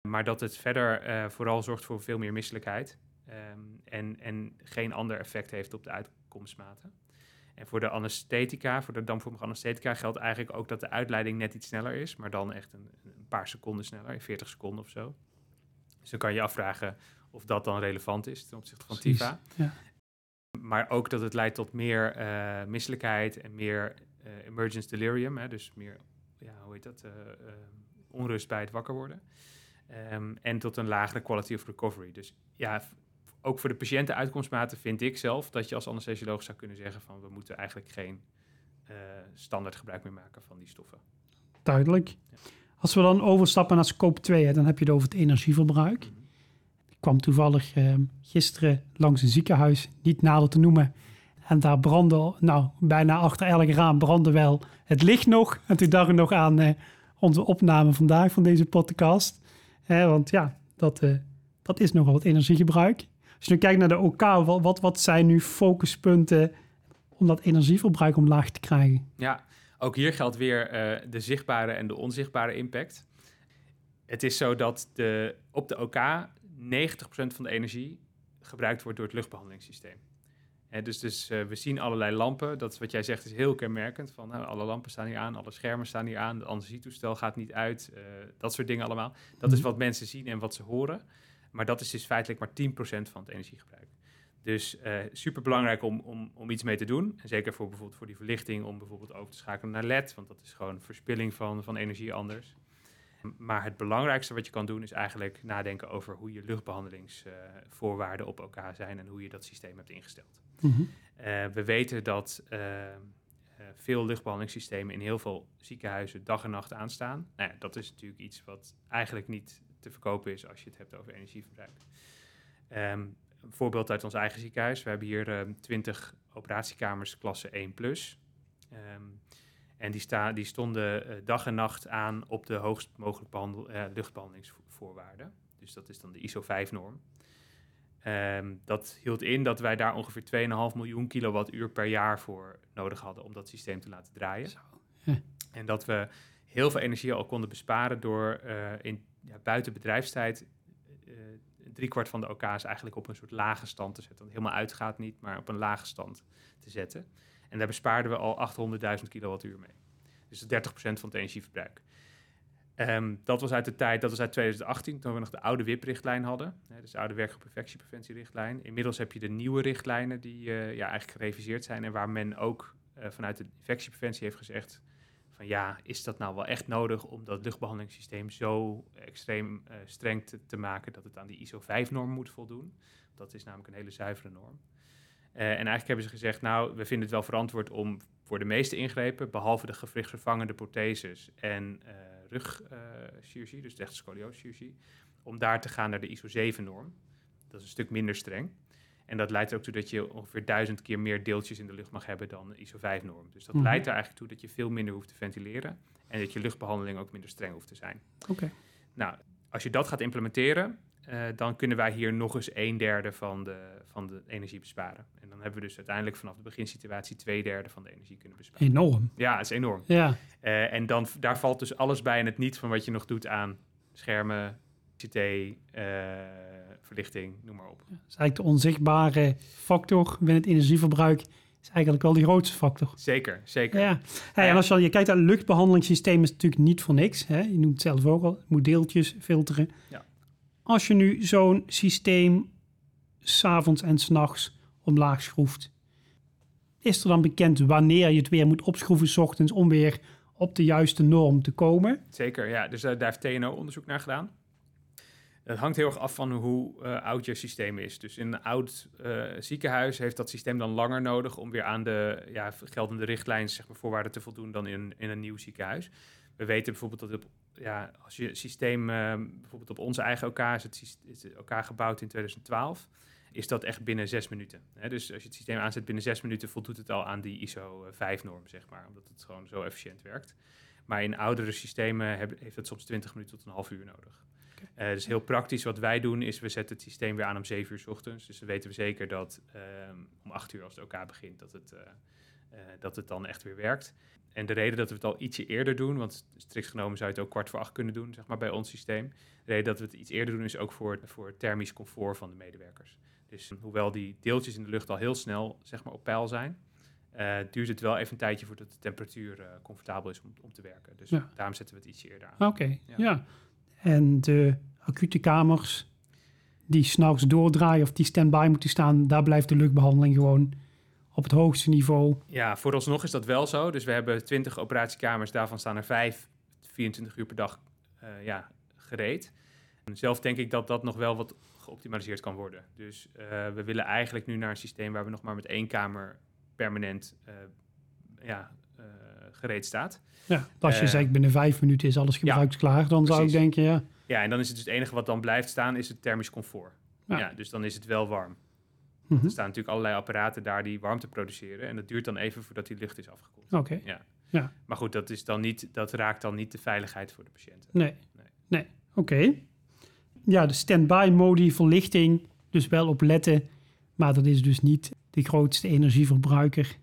[SPEAKER 2] Maar dat het verder eh, vooral zorgt voor veel meer misselijkheid. Ehm, en, en geen ander effect heeft op de uitkomstmaten. En voor de anesthetica, voor de dampvormige anesthetica, geldt eigenlijk ook dat de uitleiding net iets sneller is, maar dan echt een, een paar seconden sneller, 40 seconden of zo. Dus dan kan je afvragen of dat dan relevant is ten opzichte van
[SPEAKER 1] Precies,
[SPEAKER 2] TIFA.
[SPEAKER 1] ja.
[SPEAKER 2] Maar ook dat het leidt tot meer eh, misselijkheid en meer eh, emergence delirium. Hè, dus meer, ja, hoe heet dat, eh, onrust bij het wakker worden. Ehm, en tot een lagere quality of recovery. Dus ja, ook voor de patiëntenuitkomstmaten vind ik zelf dat je als anesthesioloog zou kunnen zeggen van we moeten eigenlijk geen eh, standaard gebruik meer maken van die stoffen.
[SPEAKER 1] duidelijk. Als we dan overstappen naar scope 2, hè, dan heb je het over het energieverbruik. Ik kwam toevallig ehm, gisteren langs een ziekenhuis, niet nader te noemen. En daar brandde, nou, bijna achter elk raam brandde wel het licht nog. En toen dacht ik nog aan eh, onze opname vandaag van deze podcast. Want ja, dat, eh, dat is nogal wat energiegebruik. Als je nu kijkt naar de OK, wat, wat, wat zijn nu focuspunten om dat energieverbruik omlaag te krijgen?
[SPEAKER 2] Ja, ook hier geldt weer eh, de zichtbare en de onzichtbare impact. Het is zo dat de, op de OK 90% van de energie gebruikt wordt door het luchtbehandelingssysteem. Dus dus eh, we zien allerlei lampen. Dat is wat jij zegt is heel kenmerkend. Van, nou, alle lampen staan hier aan, alle schermen staan hier aan, het anesthesietoestel gaat niet uit. eh, dat soort dingen allemaal. Dat is
[SPEAKER 1] Mhm.
[SPEAKER 2] wat mensen zien en wat ze horen. Maar dat is dus feitelijk maar 10% van het energiegebruik. Dus super belangrijk om, om, om iets mee te doen. En zeker voor bijvoorbeeld voor die verlichting, om bijvoorbeeld over te schakelen naar LED, want dat is gewoon verspilling van, van energie anders. Maar het belangrijkste wat je kan doen is eigenlijk nadenken over hoe je luchtbehandelingsvoorwaarden op elkaar zijn en hoe je dat systeem hebt ingesteld.
[SPEAKER 1] Mhm.
[SPEAKER 2] Eh, we weten dat eh, eh, veel luchtbehandelingssystemen in heel veel ziekenhuizen dag en nacht aanstaan. Nou ja, dat is natuurlijk iets wat eigenlijk niet te verkopen is als je het hebt over energieverbruik. Ehm, een voorbeeld uit ons eigen ziekenhuis. We hebben hier ehm, 20 operatiekamers klasse 1 plus. Ehm, en die, sta, die stonden eh, dag en nacht aan op de hoogst mogelijk behandel, eh, luchtbehandelingsvoorwaarden. Dus dat is dan de ISO 5-norm. Ehm, dat hield in dat wij daar ongeveer 2,5 miljoen kilowattuur per jaar voor nodig hadden om dat systeem te laten draaien.
[SPEAKER 1] Zo.
[SPEAKER 2] En dat we heel veel energie al konden besparen door eh, in, ja, buiten bedrijfstijd eh, driekwart van de OK's eigenlijk op een soort lage stand te zetten. Want helemaal uitgaat niet, maar op een lage stand te zetten. En daar bespaarden we al 800.000 kilowattuur mee. Dus 30% van het energieverbruik. Ehm, dat was uit de tijd, dat was uit 2018, toen we nog de oude WIP-richtlijn hadden. Hè, dus de oude werkgroep infectiepreventierichtlijn. Inmiddels heb je de nieuwe richtlijnen die uh, ja, eigenlijk gereviseerd zijn en waar men ook uh, vanuit de infectiepreventie heeft gezegd van ja, is dat nou wel echt nodig om dat luchtbehandelingssysteem zo extreem uh, streng te, maken dat het aan die ISO 5-norm moet voldoen. Dat is namelijk een hele zuivere norm. en eigenlijk hebben ze gezegd, nou, we vinden het wel verantwoord om voor de meeste ingrepen, behalve de gewrichtsvervangende protheses en rugchirurgie, dus de scoliose om daar te gaan naar de ISO 7-norm. Dat is een stuk minder streng. En dat leidt er ook toe dat je ongeveer duizend keer meer deeltjes in de lucht mag hebben dan de ISO 5-norm. Dus dat mhm. leidt er eigenlijk toe dat je veel minder hoeft te ventileren en dat je luchtbehandeling ook minder streng hoeft te zijn.
[SPEAKER 1] Oké.
[SPEAKER 2] Nou, als je dat gaat implementeren, uh, dan kunnen wij hier nog eens een derde van de, van de energie besparen. En dan hebben we dus uiteindelijk vanaf de beginsituatie twee derde van de energie kunnen besparen.
[SPEAKER 1] Enorm.
[SPEAKER 2] Ja, is enorm.
[SPEAKER 1] Ja.
[SPEAKER 2] Uh, en dan, daar valt dus alles bij en het niet van wat je nog doet aan schermen, CT, uh, verlichting, noem maar op.
[SPEAKER 1] Ja, dat is eigenlijk de onzichtbare factor binnen het energieverbruik is eigenlijk wel die grootste factor.
[SPEAKER 2] Zeker, zeker.
[SPEAKER 1] Ja. Hey, en als je, je kijkt naar het luchtbehandelingssysteem is het natuurlijk niet voor niks. Hè? Je noemt het zelf ook al, moet deeltjes filteren.
[SPEAKER 2] Ja.
[SPEAKER 1] Als je nu zo'n systeem s'avonds en s'nachts omlaag schroeft, is er dan bekend wanneer je het weer moet opschroeven s ochtends om weer op de juiste norm te komen?
[SPEAKER 2] Zeker, ja. Dus uh, daar heeft TNO onderzoek naar gedaan. Het hangt heel erg af van hoe uh, oud je systeem is. Dus in een oud uh, ziekenhuis heeft dat systeem dan langer nodig om weer aan de ja, geldende richtlijn, zeg maar, voorwaarden te voldoen dan in, in een nieuw ziekenhuis. We weten bijvoorbeeld dat ja, als je systeem, uh, bijvoorbeeld op onze eigen OK is het, is het gebouwd in 2012, is dat echt binnen zes minuten. Hè? Dus als je het systeem aanzet binnen zes minuten, voldoet het al aan die ISO 5-norm, zeg maar, omdat het gewoon zo efficiënt werkt. Maar in oudere systemen heeft het soms 20 minuten tot een half uur nodig. Uh, dus heel praktisch wat wij doen is we zetten het systeem weer aan om 7 uur s ochtends. Dus dan weten we zeker dat um, om 8 uur als het OK begint, dat het, uh, uh, dat het dan echt weer werkt. En de reden dat we het al ietsje eerder doen, want strikt genomen zou je het ook kwart voor acht kunnen doen, zeg maar, bij ons systeem. De reden dat we het iets eerder doen is ook voor, voor het thermisch comfort van de medewerkers. Dus hoewel die deeltjes in de lucht al heel snel zeg maar, op peil zijn, uh, duurt het wel even een tijdje voordat de temperatuur uh, comfortabel is om, om te werken. Dus
[SPEAKER 1] ja.
[SPEAKER 2] daarom zetten we het ietsje eerder aan.
[SPEAKER 1] Oké, okay. ja. ja. En de acute kamers die s'nachts doordraaien of die stand-by moeten staan, daar blijft de luchtbehandeling gewoon op het hoogste niveau.
[SPEAKER 2] Ja, vooralsnog is dat wel zo. Dus we hebben 20 operatiekamers, daarvan staan er 5, 24 uur per dag uh, ja, gereed. En zelf denk ik dat dat nog wel wat geoptimaliseerd kan worden. Dus uh, we willen eigenlijk nu naar een systeem waar we nog maar met één kamer permanent uh, ja, gereed staat.
[SPEAKER 1] Ja, als je zegt binnen vijf minuten is alles gebruiksklaar, ja, dan zou ik denken, ja.
[SPEAKER 2] Ja, en dan is het dus het enige wat dan blijft staan, is het thermisch comfort. Ja, ja dus dan is het wel warm. Mm -hmm. Er staan natuurlijk allerlei apparaten daar die warmte produceren. En dat duurt dan even voordat die lucht is afgekoeld.
[SPEAKER 1] Oké. Okay.
[SPEAKER 2] Ja.
[SPEAKER 1] ja.
[SPEAKER 2] Maar goed, dat, is dan niet, dat raakt dan niet de veiligheid voor de patiënten.
[SPEAKER 1] Nee. Nee. nee. Oké. Okay. Ja, de stand-by modi, verlichting, dus wel op letten. Maar dat is dus niet de grootste energieverbruiker.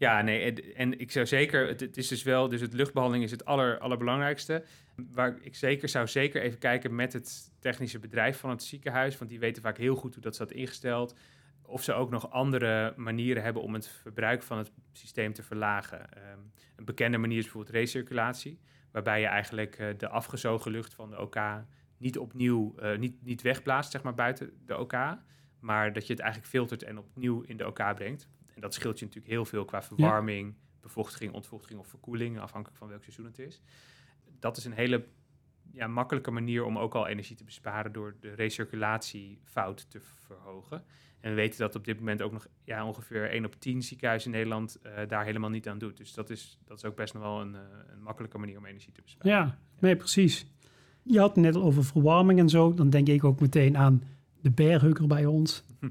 [SPEAKER 2] Ja, nee, en ik zou zeker, het, is dus wel, dus het luchtbehandeling is het aller, allerbelangrijkste. Waar ik zeker zou zeker even kijken met het technische bedrijf van het ziekenhuis, want die weten vaak heel goed hoe dat staat ingesteld. Of ze ook nog andere manieren hebben om het verbruik van het systeem te verlagen. Um, een bekende manier is bijvoorbeeld recirculatie, waarbij je eigenlijk uh, de afgezogen lucht van de OK niet opnieuw, uh, niet, niet wegblaast, zeg maar, buiten de OK, maar dat je het eigenlijk filtert en opnieuw in de OK brengt. En dat scheelt je natuurlijk heel veel qua verwarming, ja. bevochtiging, ontvochtiging of verkoeling, afhankelijk van welk seizoen het is. Dat is een hele ja, makkelijke manier om ook al energie te besparen door de recirculatiefout te verhogen. En we weten dat op dit moment ook nog ja, ongeveer 1 op 10 ziekenhuizen in Nederland uh, daar helemaal niet aan doet. Dus dat is, dat is ook best nog wel een, uh, een makkelijke manier om energie te besparen.
[SPEAKER 1] Ja, nee, precies. Je had het net over verwarming en zo. Dan denk ik ook meteen aan de berghugger bij ons. Hm.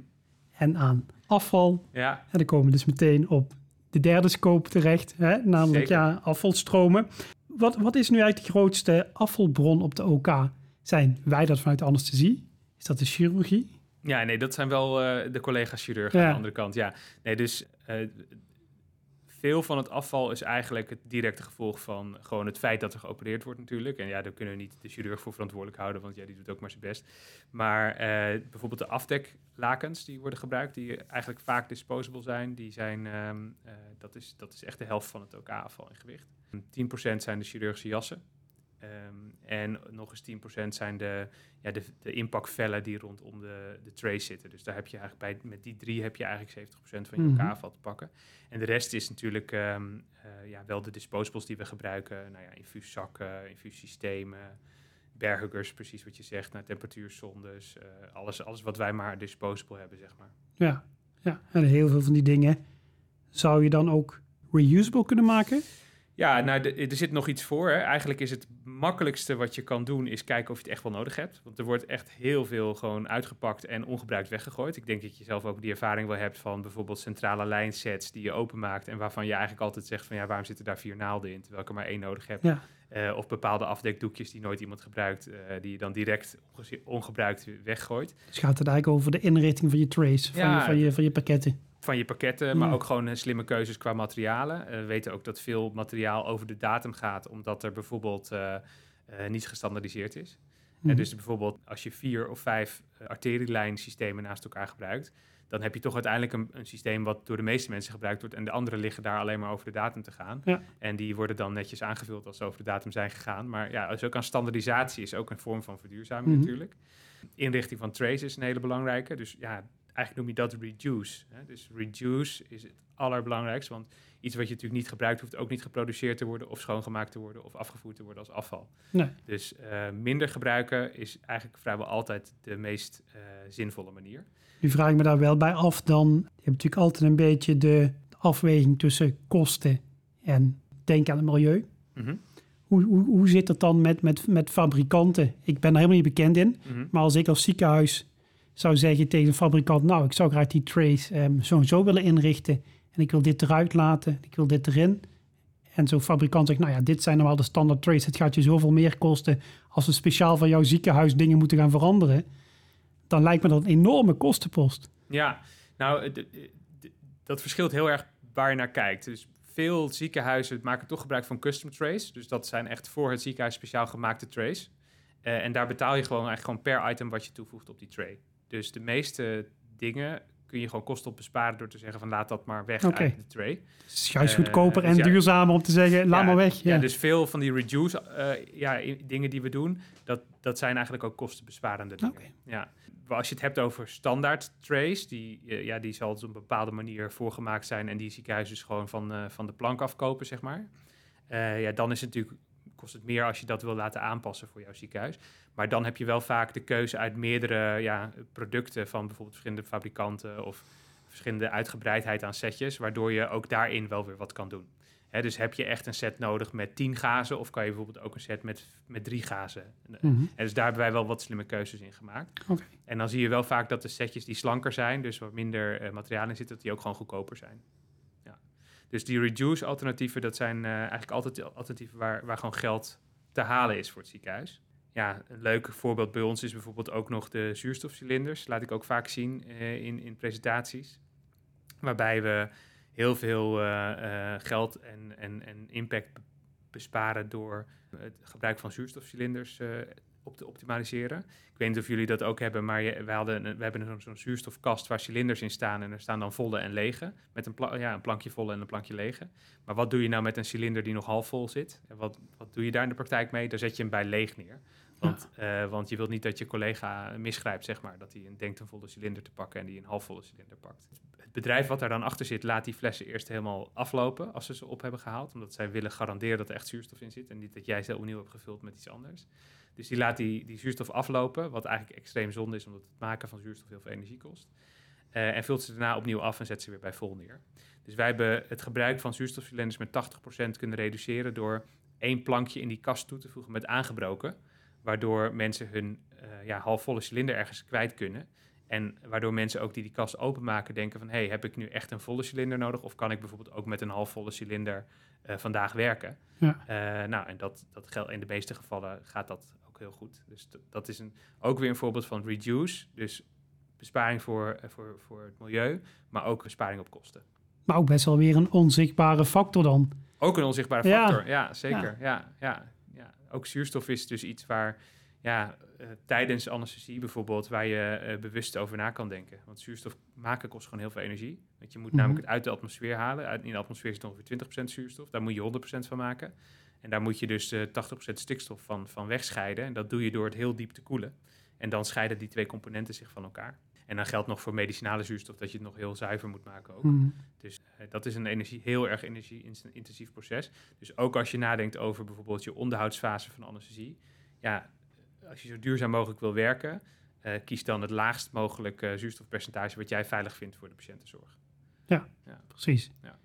[SPEAKER 1] En aan afval.
[SPEAKER 2] Ja.
[SPEAKER 1] En dan komen we dus meteen op de derde scope terecht, hè? namelijk
[SPEAKER 2] Zeker.
[SPEAKER 1] ja, afvalstromen. Wat, wat is nu eigenlijk de grootste afvalbron op de OK? Zijn wij dat vanuit de anesthesie? Is dat de chirurgie?
[SPEAKER 2] Ja, nee, dat zijn wel uh, de collega's chirurgen
[SPEAKER 1] Ja.
[SPEAKER 2] aan de andere kant. Ja, nee, dus uh, veel van het afval is eigenlijk het directe gevolg van gewoon het feit dat er geopereerd wordt natuurlijk. En ja, daar kunnen we niet de chirurg voor verantwoordelijk houden, want ja, die doet ook maar zijn best. Maar eh, bijvoorbeeld de afdeklakens die worden gebruikt, die eigenlijk vaak disposable zijn, die zijn, ehm, eh, dat, is, dat is echt de helft van het OK-afval in gewicht. 10% zijn de chirurgische jassen. Ehm, en nog eens 10% zijn de, ja, de, de inpakvellen die rondom de, de tray zitten. Dus daar heb je eigenlijk bij, met die drie heb je eigenlijk 70% van je
[SPEAKER 1] Mhm.
[SPEAKER 2] elkaar te pakken. En de rest is natuurlijk ehm, eh, ja, wel de disposables die we gebruiken. Nou ja, infuuszakken, infuussystemen, bearhuggers, precies wat je zegt. Nou, temperatuurzondes, eh, alles, alles wat wij maar disposable hebben, zeg maar.
[SPEAKER 1] Ja, ja, en heel veel van die dingen zou je dan ook reusable kunnen maken.
[SPEAKER 2] Ja, nou, de- er zit nog iets voor. Hè. Eigenlijk is het makkelijkste wat je kan doen, is kijken of je het echt wel nodig hebt. Want er wordt echt heel veel gewoon uitgepakt en ongebruikt weggegooid. Ik denk dat je zelf ook die ervaring wel hebt van bijvoorbeeld centrale lijnsets die je openmaakt en waarvan je eigenlijk altijd zegt van ja, waarom zitten daar vier naalden in, terwijl ik er maar één nodig heb.
[SPEAKER 1] Ja.
[SPEAKER 2] Eh, of bepaalde afdekdoekjes die nooit iemand gebruikt, eh, die je dan direct ongebruikt weggooit.
[SPEAKER 1] Dus gaat het eigenlijk over de inrichting van je trays, van,
[SPEAKER 2] Ja,
[SPEAKER 1] je, van, je, van je pakketten.
[SPEAKER 2] Van je pakketten, maar
[SPEAKER 1] Ja.
[SPEAKER 2] ook gewoon eh, slimme keuzes qua materialen. Eh, we weten ook dat veel materiaal over de datum gaat, omdat er bijvoorbeeld eh, eh, niet gestandardiseerd is. En dus bijvoorbeeld als je vier of vijf uh, arterielijnsystemen naast elkaar gebruikt, dan heb je toch uiteindelijk een, een, systeem wat door de meeste mensen gebruikt wordt en de andere liggen daar alleen maar over de datum te gaan.
[SPEAKER 1] Ja.
[SPEAKER 2] En die worden dan netjes aangevuld als ze over de datum zijn gegaan. Maar ja, dus ook aan standaardisatie is ook een vorm van verduurzaming
[SPEAKER 1] Mhm.
[SPEAKER 2] natuurlijk. Inrichting van trays is een hele belangrijke. Dus ja, eigenlijk noem je dat reduce. Hè? Dus reduce is het allerbelangrijkste, want iets wat je natuurlijk niet gebruikt hoeft ook niet geproduceerd te worden of schoongemaakt te worden of afgevoerd te worden als afval.
[SPEAKER 1] Nee.
[SPEAKER 2] Dus uh, minder gebruiken is eigenlijk vrijwel altijd de meest uh, zinvolle manier.
[SPEAKER 1] Nu vraag ik me daar wel bij af dan, je hebt natuurlijk altijd een beetje de afweging tussen kosten en denken aan het milieu.
[SPEAKER 2] Mm -hmm.
[SPEAKER 1] Hoe, hoe, hoe zit het dan met, met, met fabrikanten? Ik ben er helemaal niet bekend in,
[SPEAKER 2] Mm -hmm.
[SPEAKER 1] maar als ik als ziekenhuis zou zeggen tegen een fabrikant, nou, ik zou graag die trays um, zo en zo willen inrichten en ik wil dit eruit laten, ik wil dit erin. En zo'n fabrikant zegt, nou ja, dit zijn wel de standaard trays, het gaat je zoveel meer kosten als we speciaal van jouw ziekenhuis dingen moeten gaan veranderen. Dan lijkt me dat een enorme kostenpost.
[SPEAKER 2] Ja, nou, dat verschilt heel erg waar je naar kijkt. Dus veel ziekenhuizen maken toch gebruik van custom trays. Dus dat zijn echt voor het ziekenhuis speciaal gemaakte trays. Uh, en daar betaal je gewoon eigenlijk gewoon per item wat je toevoegt op die tray. Dus de meeste dingen kun je gewoon kosten op besparen door te zeggen van laat dat maar weg okay. uit de tray.
[SPEAKER 1] Het is juist goedkoper uh, en dus ja, duurzamer om te zeggen laat
[SPEAKER 2] ja,
[SPEAKER 1] maar weg.
[SPEAKER 2] Ja. ja. dus veel van die reduce uh, ja, dingen die we doen, dat, dat zijn eigenlijk ook kostenbesparende dingen.
[SPEAKER 1] Okay.
[SPEAKER 2] Ja. Maar als je het hebt over standaard trays, die, uh, ja, die zal op een bepaalde manier voorgemaakt zijn en die ziekenhuizen dus gewoon van, uh, van de plank afkopen, zeg maar. Ja, dan is het natuurlijk kost het meer als je dat wil laten aanpassen voor jouw ziekenhuis. Maar dan heb je wel vaak de keuze uit meerdere ja, producten van bijvoorbeeld verschillende fabrikanten of verschillende uitgebreidheid aan setjes, waardoor je ook daarin wel weer wat kan doen. Dus heb je echt een set nodig met 10 gazen of kan je bijvoorbeeld ook een set met, met drie gazen. Mm -hmm. En dus daar hebben wij wel wat slimme keuzes in gemaakt.
[SPEAKER 1] Okay.
[SPEAKER 2] En dan zie je wel vaak dat de setjes die slanker zijn, dus wat minder uh, materiaal in zit, dat die ook gewoon goedkoper zijn. Dus die reduce alternatieven, dat zijn uh, eigenlijk altijd alternatieven waar, waar gewoon geld te halen is voor het ziekenhuis. Ja, een leuk voorbeeld bij ons is bijvoorbeeld ook nog de zuurstofcilinders. Laat ik ook vaak zien uh, in, in presentaties. Waarbij we heel veel uh, geld en, en, en impact besparen door het gebruik van zuurstofcilinders op te optimaliseren. Ik weet niet of jullie dat ook hebben, maar je, we, hadden een, we hebben zo'n zo zuurstofkast waar cilinders in staan en er staan dan volle en lege. Met een, pla ja, een plankje volle en een plankje lege. Maar wat doe je nou met een cilinder die nog half vol zit? En wat, wat doe je daar in de praktijk mee? Daar zet je hem bij leeg neer. Want, ja. uh, want je wilt niet dat je collega misgrijpt, zeg maar. Dat hij een, denkt een volle cilinder te pakken en die een halfvolle cilinder pakt. Het bedrijf wat daar dan achter zit, laat die flessen eerst helemaal aflopen als ze ze op hebben gehaald. Omdat zij willen garanderen dat er echt zuurstof in zit. En niet dat jij ze opnieuw hebt gevuld met iets anders. Dus die laat die, die zuurstof aflopen, wat eigenlijk extreem zonde is, omdat het maken van zuurstof heel veel energie kost. Uh, en vult ze daarna opnieuw af en zet ze weer bij vol neer. Dus wij hebben het gebruik van zuurstofcilinders met 80% kunnen reduceren door één plankje in die kast toe te voegen met aangebroken. Waardoor mensen hun uh, ja, halfvolle cilinder ergens kwijt kunnen. En waardoor mensen ook die die kast openmaken denken van... hey, heb ik nu echt een volle cilinder nodig? Of kan ik bijvoorbeeld ook met een halfvolle cilinder uh, vandaag werken?
[SPEAKER 1] Ja.
[SPEAKER 2] Nou, en dat, dat geldt in de meeste gevallen gaat dat ook heel goed. Dus dat is een, ook weer een voorbeeld van reduce. Dus besparing voor, voor, voor het milieu, maar ook besparing op kosten.
[SPEAKER 1] Maar ook best wel weer een onzichtbare factor dan.
[SPEAKER 2] Ook een onzichtbare
[SPEAKER 1] Ja.
[SPEAKER 2] factor, ja, zeker. Ja. Ja, ja, Ook zuurstof is dus iets waar ja, eh, tijdens anesthesie bijvoorbeeld, waar je eh, bewust over na kan denken. Want zuurstof maken kost gewoon heel veel energie. Want je moet
[SPEAKER 1] Mhm.
[SPEAKER 2] namelijk het uit de atmosfeer halen. Uit, in de atmosfeer zit ongeveer 20% zuurstof. Daar moet je 100% van maken. En daar moet je dus eh 80% stikstof van, van wegscheiden. En dat doe je door het heel diep te koelen. En dan scheiden die twee componenten zich van elkaar. En dan geldt nog voor medicinale zuurstof dat je het nog heel zuiver moet maken ook.
[SPEAKER 1] Mhm.
[SPEAKER 2] Dus eh, dat is een energie, heel erg energie-intensief proces. Dus ook als je nadenkt over bijvoorbeeld je onderhoudsfase van anesthesie. Ja, als je zo duurzaam mogelijk wil werken, eh, kies dan het laagst mogelijke zuurstofpercentage wat jij veilig vindt voor de patiëntenzorg.
[SPEAKER 1] Precies.
[SPEAKER 2] Ja.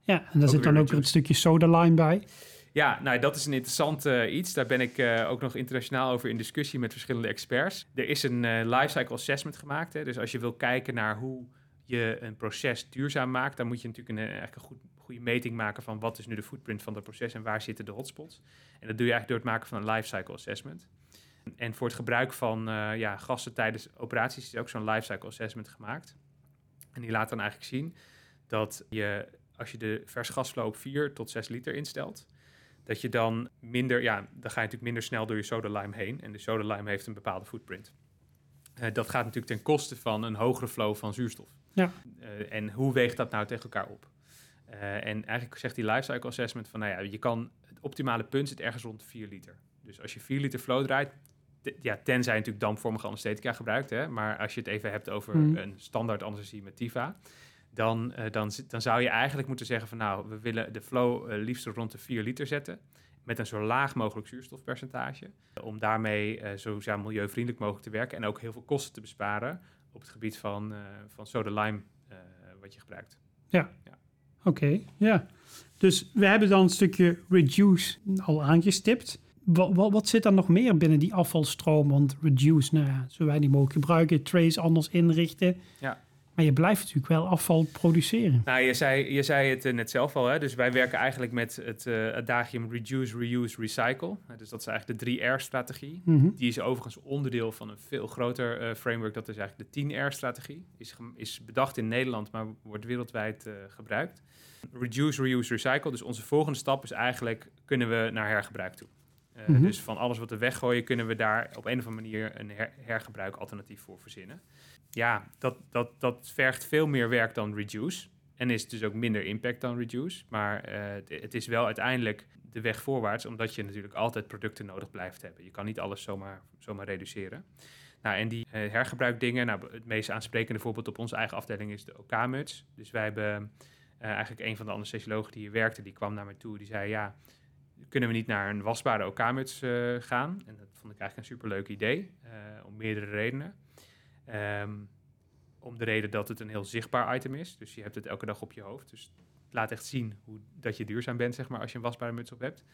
[SPEAKER 1] Ja, en daar
[SPEAKER 2] Ook
[SPEAKER 1] zit dan ook
[SPEAKER 2] reduced.
[SPEAKER 1] stukje soda lime bij.
[SPEAKER 2] Ja, nou, dat is een interessant eh, iets. Daar ben ik eh, ook nog internationaal over in discussie met verschillende experts. Er is een eh lifecycle assessment gemaakt. Hè? Dus als je wil kijken naar hoe je een proces duurzaam maakt, dan moet je natuurlijk een, eigenlijk een goed, goede meting maken van wat is nu de footprint van dat proces en waar zitten de hotspots. En dat doe je eigenlijk door het maken van een lifecycle assessment. En voor het gebruik van ja, tijdens operaties is ook zo'n lifecycle assessment gemaakt. En die laat dan eigenlijk zien dat je, als je de vers gasflow op 4 tot 6 liter instelt, dat je dan minder, ja, dan ga je natuurlijk minder snel door je soda lime heen. En de soda lime heeft een bepaalde footprint. Eh, dat gaat natuurlijk ten koste van een hogere flow van zuurstof.
[SPEAKER 1] Ja.
[SPEAKER 2] Eh, en hoe weegt dat nou tegen elkaar op? Eh, en eigenlijk zegt die lifecycle assessment van, nou ja, je kan, het optimale punt zit ergens rond de 4 liter. Dus als je 4 liter flow draait, ja, tenzij je natuurlijk dampvormige anesthetica gebruikt, hè, maar als je het even hebt over
[SPEAKER 1] Mhm.
[SPEAKER 2] een standaard anesthesie met TIVA, dan, eh, dan, dan zou je eigenlijk moeten zeggen van nou, we willen de flow eh, liefst rond de 4 liter zetten. Met een zo laag mogelijk zuurstofpercentage. Om daarmee eh, zo zo milieuvriendelijk mogelijk te werken. En ook heel veel kosten te besparen op het gebied van, eh, van soda lime eh, wat je gebruikt.
[SPEAKER 1] Oké, ja. Dus we hebben dan een stukje reduce al aangestipt. Wat, wat, wat zit er nog meer binnen die afvalstroom? Want reduce, nou ja, zo weinig mogelijk gebruiken, trace anders inrichten.
[SPEAKER 2] Ja.
[SPEAKER 1] Maar je blijft natuurlijk wel afval produceren.
[SPEAKER 2] Nou, je zei, je zei het eh, net zelf al, hè? dus wij werken eigenlijk met het eh, adagium reduce, reuse, recycle. Eh, dus dat is eigenlijk de 3R-strategie.
[SPEAKER 1] Mhm.
[SPEAKER 2] Die is overigens onderdeel van een veel groter framework. Dat is eigenlijk de 10R-strategie. Is, is bedacht in Nederland, maar wordt wereldwijd gebruikt. Reduce, reuse, recycle. Dus onze volgende stap is eigenlijk, kunnen we naar hergebruik toe?
[SPEAKER 1] Mhm.
[SPEAKER 2] Dus van alles wat we weggooien, kunnen we daar op een of andere manier een her hergebruik alternatief voor verzinnen. Ja, dat, dat, dat vergt veel meer werk dan reduce. En is dus ook minder impact dan reduce. Maar eh, het- is wel uiteindelijk de weg voorwaarts, omdat je natuurlijk altijd producten nodig blijft hebben. Je kan niet alles zomaar, zomaar reduceren. Nou, en die eh, hergebruikdingen, nou, het meest aansprekende voorbeeld op onze eigen afdeling is de OK-muts. Dus wij hebben eh, eigenlijk een van de anesthesiologen die hier werkte, die kwam naar me toe. Die zei, ja, kunnen we niet naar een wasbare OK-muts gaan? En dat vond ik eigenlijk een superleuk idee, om meerdere redenen. Ehm, om de reden dat het een heel zichtbaar item is. Dus je hebt het elke dag op je hoofd. Dus het laat echt zien hoe, dat je duurzaam bent, zeg maar, als je een wasbare muts op hebt.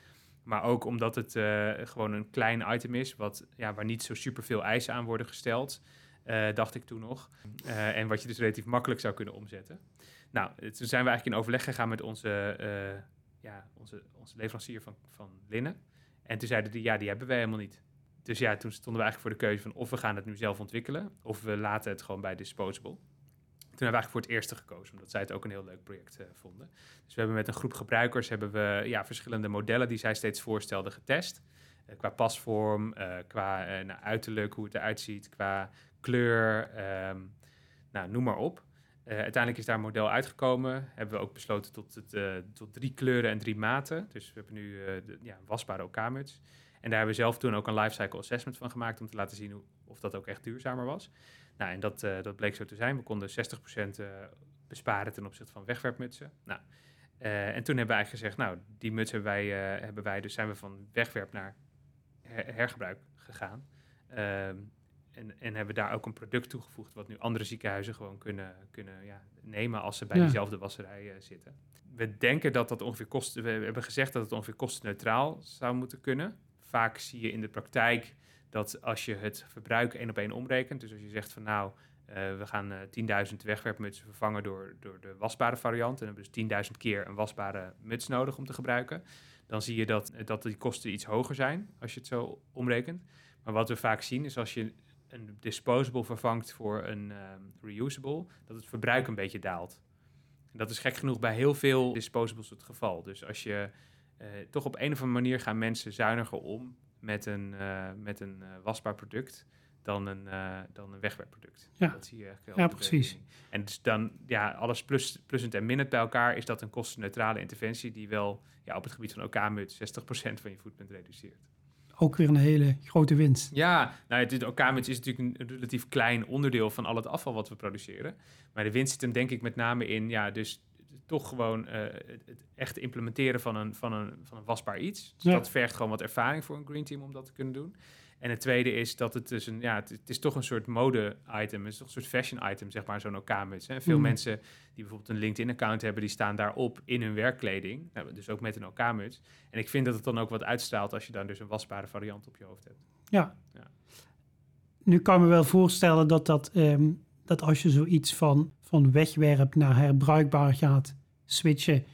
[SPEAKER 2] Maar ook omdat het eh, gewoon een klein item is, wat, ja, waar niet zo super veel eisen aan worden gesteld, eh, dacht ik toen nog. Eh, en wat je dus relatief makkelijk zou kunnen omzetten. Nou, toen zijn we eigenlijk in overleg gegaan met onze, ja, onze, onze leverancier van, van linnen. En toen zeiden die, ja, die hebben wij helemaal niet. Dus ja, toen stonden we eigenlijk voor de keuze van of we gaan het nu zelf ontwikkelen, of we laten het gewoon bij Disposable. Toen hebben we eigenlijk voor het eerste gekozen, omdat zij het ook een heel leuk project eh, vonden. Dus we hebben met een groep gebruikers hebben we, ja, verschillende modellen die zij steeds voorstelden getest. Eh, qua pasvorm, eh, qua nou, uiterlijk, hoe het eruit ziet, qua kleur, ehm, nou, noem maar op. Uiteindelijk is daar een model uitgekomen. Hebben we ook besloten tot, het, tot drie kleuren en drie maten. Dus we hebben nu de, ja, wasbare OK-muts. En daar hebben we zelf toen ook een lifecycle assessment van gemaakt... om te laten zien hoe, of dat ook echt duurzamer was. Nou, en dat, eh, dat bleek zo te zijn. We konden 60% eh, besparen ten opzichte van wegwerpmutsen. Nou, eh, en toen hebben we eigenlijk gezegd... nou, die muts hebben wij, hebben wij dus zijn we van wegwerp naar her- hergebruik gegaan. Ehm, en, en hebben daar ook een product toegevoegd... wat nu andere ziekenhuizen gewoon kunnen, kunnen ja, nemen... als ze bij
[SPEAKER 1] Ja.
[SPEAKER 2] diezelfde wasserij zitten. We denken dat dat ongeveer kost... We hebben gezegd dat het ongeveer kostenneutraal zou moeten kunnen. Vaak zie je in de praktijk dat als je het verbruik één op één omrekent... dus als je zegt van nou... eh, we gaan eh 10.000 wegwerpmutsen vervangen door, door de wasbare variant. En hebben dus 10.000 keer een wasbare muts nodig om te gebruiken. Dan zie je dat, dat die kosten iets hoger zijn als je het zo omrekent. Maar wat we vaak zien is als je een disposable vervangt voor een ehm, reusable, dat het verbruik een beetje daalt. En dat is gek genoeg bij heel veel disposables het geval. Dus als je toch op een of andere manier gaan mensen zuiniger om met een, uh, met een uh, wasbaar product dan een, dan een wegwerpproduct.
[SPEAKER 1] Ja,
[SPEAKER 2] dat zie je eigenlijk
[SPEAKER 1] ja precies.
[SPEAKER 2] En dus dan, ja, alles plus, plussend en minnend bij elkaar is dat een kostenneutrale interventie die wel ja, op het gebied van OK-mut 60% van je footprint reduceert
[SPEAKER 1] ook weer een hele grote winst.
[SPEAKER 2] Ja, nou, het, OK-muts is natuurlijk een relatief klein onderdeel van al het afval wat we produceren. Maar de winst zit hem denk ik met name in, ja, dus toch gewoon uh, het, echt implementeren van een, van een, van een wasbaar iets. Dus dat vergt gewoon wat ervaring voor een green team om dat te kunnen doen. En het tweede is dat het dus een, ja, het, is toch een soort mode-item, het is toch een soort fashion-item, zeg maar, zo'n OK-muts. Veel mm. mensen die bijvoorbeeld een LinkedIn-account hebben, die staan daarop in hun werkkleding, nou, dus ook met een OK-muts. En ik vind dat het dan ook wat uitstraalt als je dan dus een wasbare variant op je hoofd hebt.
[SPEAKER 1] Ja. ja. Nu kan ik me wel voorstellen dat, dat, ehm, dat als je zoiets van, van wegwerp naar herbruikbaar gaat switchen,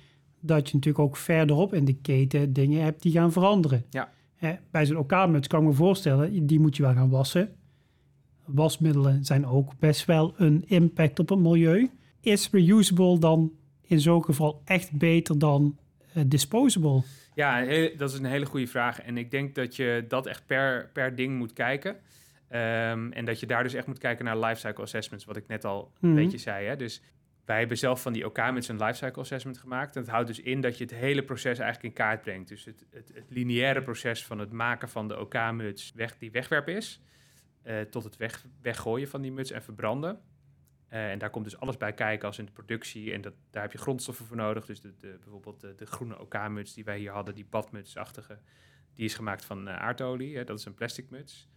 [SPEAKER 1] dat je natuurlijk ook verderop in de keten dingen hebt die gaan veranderen.
[SPEAKER 2] Ja
[SPEAKER 1] bij zo'n OK-muts kan ik me voorstellen, die moet je wel gaan wassen. Wasmiddelen zijn ook best wel een impact op het milieu. Is reusable dan in zo'n geval echt beter dan uh, disposable?
[SPEAKER 2] Ja, dat is een hele goede vraag. En ik denk dat je dat echt per, per ding moet kijken. Um, en dat je daar dus echt moet kijken naar lifecycle assessments, wat ik net al een mhm. beetje zei. Hè? Dus wij hebben zelf van die OK met zijn lifecycle assessment gemaakt. En dat houdt dus in dat je het hele proces eigenlijk in kaart brengt. Dus het, het, het lineaire proces van het maken van de OK-muts weg, die wegwerp is, uh, tot het weg, weggooien van die muts en verbranden. Uh, en daar komt dus alles bij kijken als in de productie. En dat, daar heb je grondstoffen voor nodig. Dus de, de bijvoorbeeld de, de groene OK-muts die wij hier hadden, die badmutsachtige, die is gemaakt van uh, aardolie. Hè, dat is een plastic muts.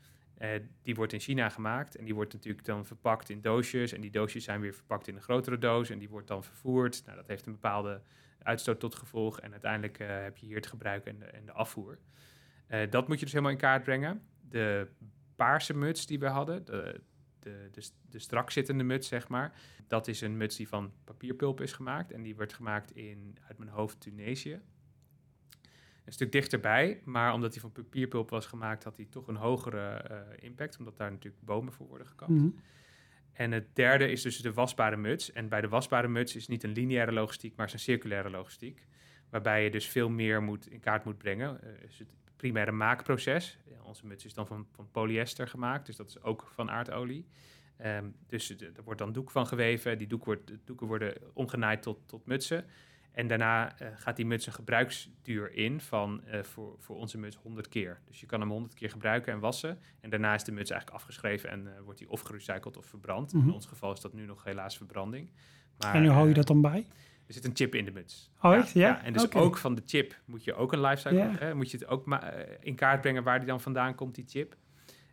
[SPEAKER 2] Uh, die wordt in China gemaakt en die wordt natuurlijk dan verpakt in doosjes. En die doosjes zijn weer verpakt in een grotere doos en die wordt dan vervoerd. Nou, dat heeft een bepaalde uitstoot tot gevolg. En uiteindelijk uh, heb je hier het gebruik en de, afvoer. Uh, dat moet je dus helemaal in kaart brengen. De paarse muts die we hadden, de, de, de, de strak zittende muts, zeg maar. Dat is een muts die van papierpulp is gemaakt. En die wordt gemaakt in, uit mijn hoofd, Tunesië een stuk dichterbij. Maar omdat hij van papierpulp was gemaakt, had hij toch een hogere uh, impact. Omdat daar natuurlijk bomen voor worden gekapt.
[SPEAKER 1] Mhm.
[SPEAKER 2] En het derde is dus de wasbare muts. En bij de wasbare muts is niet een lineaire logistiek, maar is een circulaire logistiek. Waarbij je dus veel meer moet, in kaart moet brengen. Uh, is het primaire maakproces. Ja, onze muts is dan van, van polyester gemaakt, dus dat is ook van aardolie. Um, dus er wordt dan doek van geweven. Die doek wordt, doeken worden omgenaaid tot, tot mutsen. En daarna uh, gaat die muts een gebruiksduur in van uh, voor, voor onze muts 100 keer. Dus je kan hem 100 keer gebruiken en wassen. En daarna is de muts eigenlijk afgeschreven en uh, wordt die of gerecycled of verbrand. Mm -hmm. In ons geval is dat nu nog helaas verbranding.
[SPEAKER 1] Maar, en hoe hou je dat dan bij?
[SPEAKER 2] Er zit een chip in de muts.
[SPEAKER 1] Oh, echt? Ja.
[SPEAKER 2] ja en dus okay. ook van de chip moet je ook een lifecycle... Yeah. moet je het ook in kaart brengen waar die dan vandaan komt, die chip